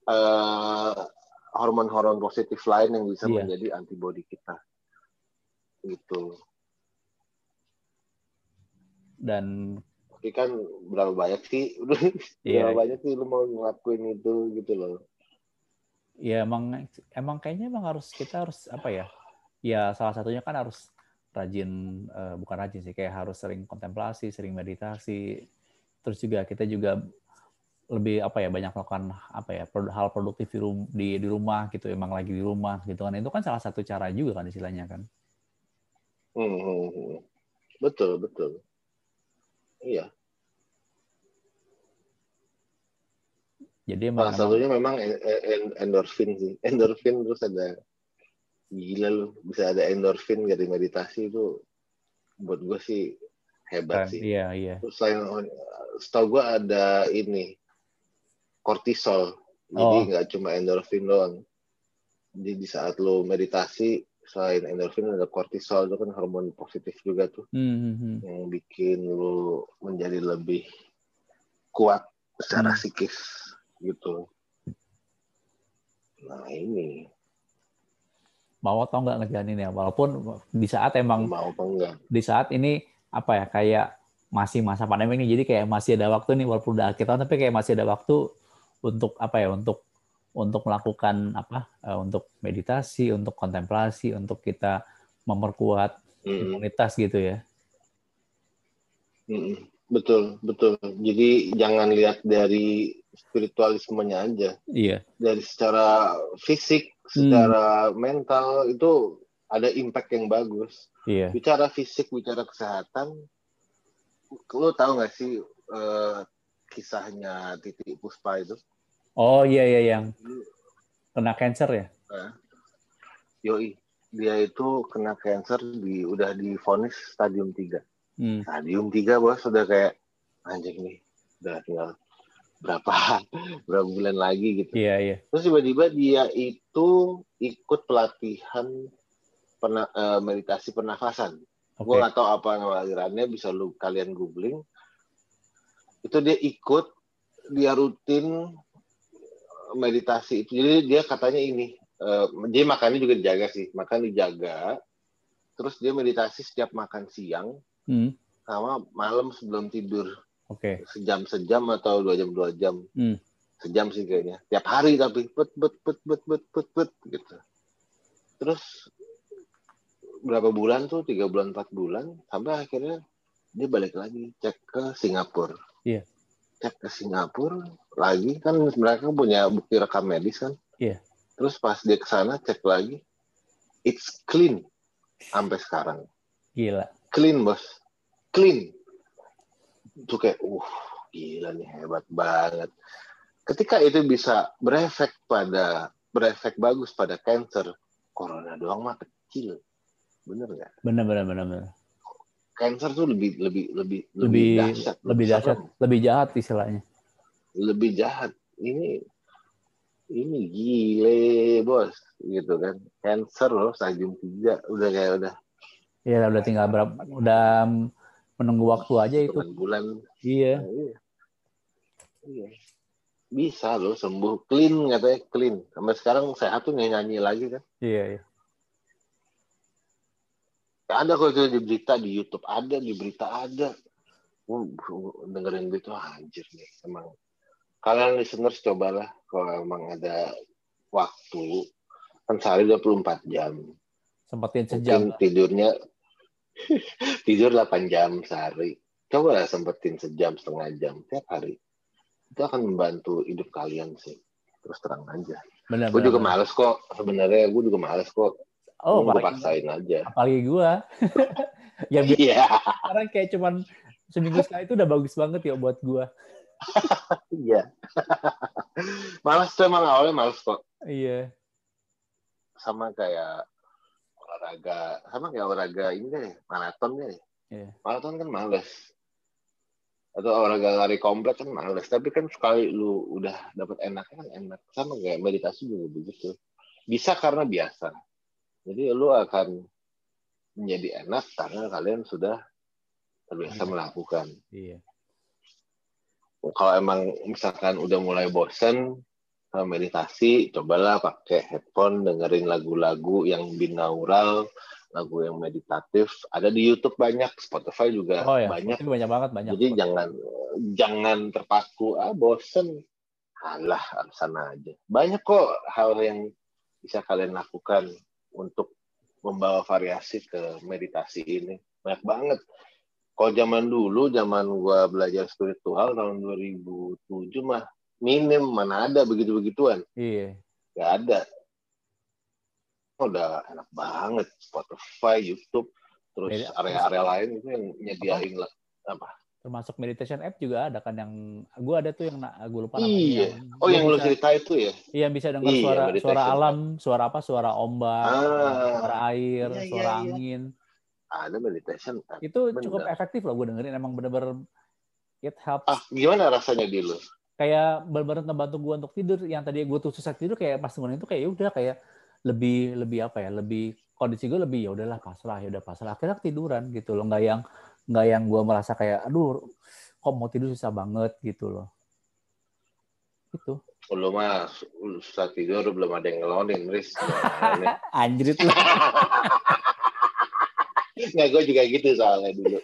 eh, hormon-hormon positif lain yang bisa Iya. menjadi antibodi kita. Gitu dan tapi kan berapa banyak sih? Iya. berapa banyak sih lu mau ngelakuin itu gitu loh. Ya emang emang kayaknya emang harus kita harus apa ya ya salah satunya kan harus rajin eh, bukan rajin sih kayak harus sering kontemplasi sering meditasi. Terus juga kita juga lebih apa ya banyak melakukan apa ya hal produktif di, rum- di di rumah gitu emang lagi di rumah gitu kan. Itu kan salah satu cara juga kan istilahnya kan. Hmm, hmm, hmm. betul betul iya. Jadi emang, salah satunya memang en- en- endorfin sih. Endorfin terus ada gila lu bisa ada endorfin dari meditasi itu buat gue sih hebat keren. sih. iya iya. Terus selain setahu gue ada ini kortisol. Jadi Oh. nggak cuma endorfin doang. Jadi di saat lo meditasi selain endorfin ada kortisol itu kan hormon positif juga tuh. Hmm, hmm, hmm. yang bikin lo menjadi lebih kuat secara Hmm. psikis gitu. Nah ini. Mau atau nggak ngejalanin ya? Walaupun di saat emang mau apa enggak? di saat ini apa ya kayak masih masa pandemi ini jadi kayak masih ada waktu nih walaupun udah akhir tahun tapi kayak masih ada waktu untuk apa ya untuk untuk melakukan apa uh, untuk meditasi untuk kontemplasi untuk kita memperkuat imunitas gitu ya. Betul betul. Jadi jangan lihat dari spiritualismenya aja. Iya. Dari secara fisik secara hmm. mental itu ada impact yang bagus. Iya. bicara fisik bicara kesehatan lo tahu nggak sih uh, kisahnya Titi Puspa itu Oh iya iya yang kena cancer ya? Nah, yoi, dia itu kena cancer di udah difonis stadium 3. Hmm. Stadium 3 bos sudah kayak anjing nih, udah tinggal berapa berapa bulan lagi gitu. Iya iya. Terus tiba-tiba dia itu ikut pelatihan pena, uh, meditasi pernafasan. Okay. Gue nggak tahu apa nama alirannya, bisa lu kalian googling. Itu dia ikut, dia rutin meditasi itu. Jadi dia katanya ini uh, dia makannya juga dijaga sih. Makan dijaga terus dia meditasi setiap makan siang hmm. sama malam sebelum tidur. Oke. Okay. sejam sejam atau dua jam dua jam. Hmm. sejam sih kayaknya. Tiap hari tapi bet bet bet bet bet bet bet gitu. Terus berapa bulan tuh? Tiga bulan empat bulan sampai akhirnya dia balik lagi cek ke Singapura. Iya cek ke Singapura lagi kan mereka punya bukti rekam medis kan? Iya. Yeah. terus pas dia ke sana cek lagi it's clean sampai sekarang. Gila. Clean bos. Clean. Itu kayak uh gila nih hebat banget. Ketika itu bisa berefek pada berefek bagus pada cancer corona doang mah kecil. Bener nggak? Bener bener bener bener cancer tuh lebih lebih lebih lebih dahsyat, lebih dahsyat, lebih jahat istilahnya. Lebih jahat. Ini ini gile bos, gitu kan. Cancer loh, stadium tiga, udah kayak udah. Iya, udah tinggal berapa, udah menunggu waktu aja itu. bulan. Iya. Nah, iya. Iya. Bisa loh sembuh clean katanya clean. Sampai sekarang sehat tuh nyanyi lagi kan. Iya, iya ada kok itu di berita di YouTube ada di berita ada. Dengerin gitu anjir nih emang. Kalian listeners cobalah kalau emang ada waktu. Kan sehari 24 jam. Sempetin sejam. Mungkin tidurnya tidur 8 jam sehari. Coba lah sempetin sejam setengah jam tiap hari. Itu akan membantu hidup kalian sih terus terang aja. Gue juga males kok sebenarnya gue juga males kok Oh, gue paksain aja. Apalagi gue. ya biar yeah. sekarang kayak cuman seminggu sekali itu udah bagus banget ya buat gue. Iya. malas tuh emang awalnya malas kok. Iya. Sama kayak olahraga, sama kayak olahraga ini deh, maraton deh. Iya. Maraton kan males. Atau olahraga lari komplek kan males. Tapi kan sekali lu udah dapet enaknya kan enak. Sama kayak meditasi juga begitu. Bisa karena biasa. Jadi lu akan menjadi enak karena kalian sudah terbiasa hmm. melakukan. Iya. Kalau emang misalkan udah mulai bosen sama meditasi, cobalah pakai headphone dengerin lagu-lagu yang binaural, lagu yang meditatif. Ada di YouTube banyak, Spotify juga oh, ya. banyak. Spotify banyak banget banyak. Jadi jangan jangan terpaku ah bosen. Alah, sana aja. Banyak kok hal yang bisa kalian lakukan untuk membawa variasi ke meditasi ini. Banyak banget. Kalau zaman dulu, zaman gua belajar spiritual tahun 2007 mah minim mana ada begitu-begituan. Iya. Gak ada. Udah enak banget Spotify, YouTube, terus area-area lain itu yang nyediain apa? apa? Termasuk meditation app juga ada kan yang gue ada tuh yang gue lupa namanya. Iya. yang oh yang lu cerita itu ya? Iya bisa dengar iya, suara suara alam suara apa? Suara ombak ah, suara air iya, iya suara iya, angin. Ada meditation app. Itu Bener. cukup efektif loh gue dengerin emang bener-bener it helps. Ah gimana rasanya di lu? Kayak bener-bener ngebantu gue untuk tidur yang tadi gue tuh susah tidur kayak pas dengerin itu kayak ya udah kayak lebih lebih apa ya lebih kondisi gue lebih ya udahlah pasrah ya udah pasrah. Akhirnya tiduran gitu loh nggak yang nggak yang gue merasa kayak aduh kok mau tidur susah banget gitu loh itu lu mah susah tidur belum ada yang ngelonin Riz anjrit lah Nggak, gue juga gitu soalnya dulu.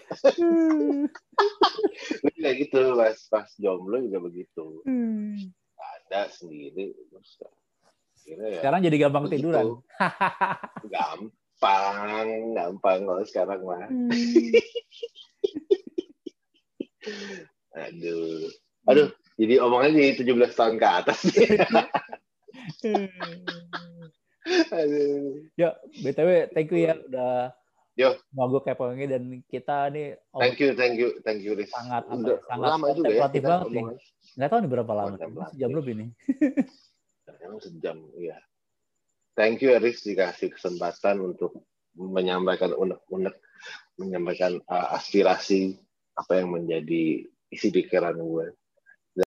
gue juga gitu pas pas jomblo juga begitu. Hmm. Ada sendiri, terus ya, Sekarang jadi gampang begitu. tiduran. gampang, gampang kalau sekarang mah. Hmm. Aduh. Aduh, jadi omongannya jadi 17 tahun ke atas. Aduh. ya, BTW thank you ya udah Yo. mau gue kepoin dan kita nih oh, Thank you, thank you, thank you, Riz. Sangat, apa Udah sangat lama juga ya kita banget nih. nggak tahu nih berapa lama. Sejam lebih nih. Emang sejam, iya. Thank you Aris dikasih kesempatan untuk menyampaikan unek-unek, menyampaikan uh, aspirasi apa yang menjadi isi pikiran gue. Dan...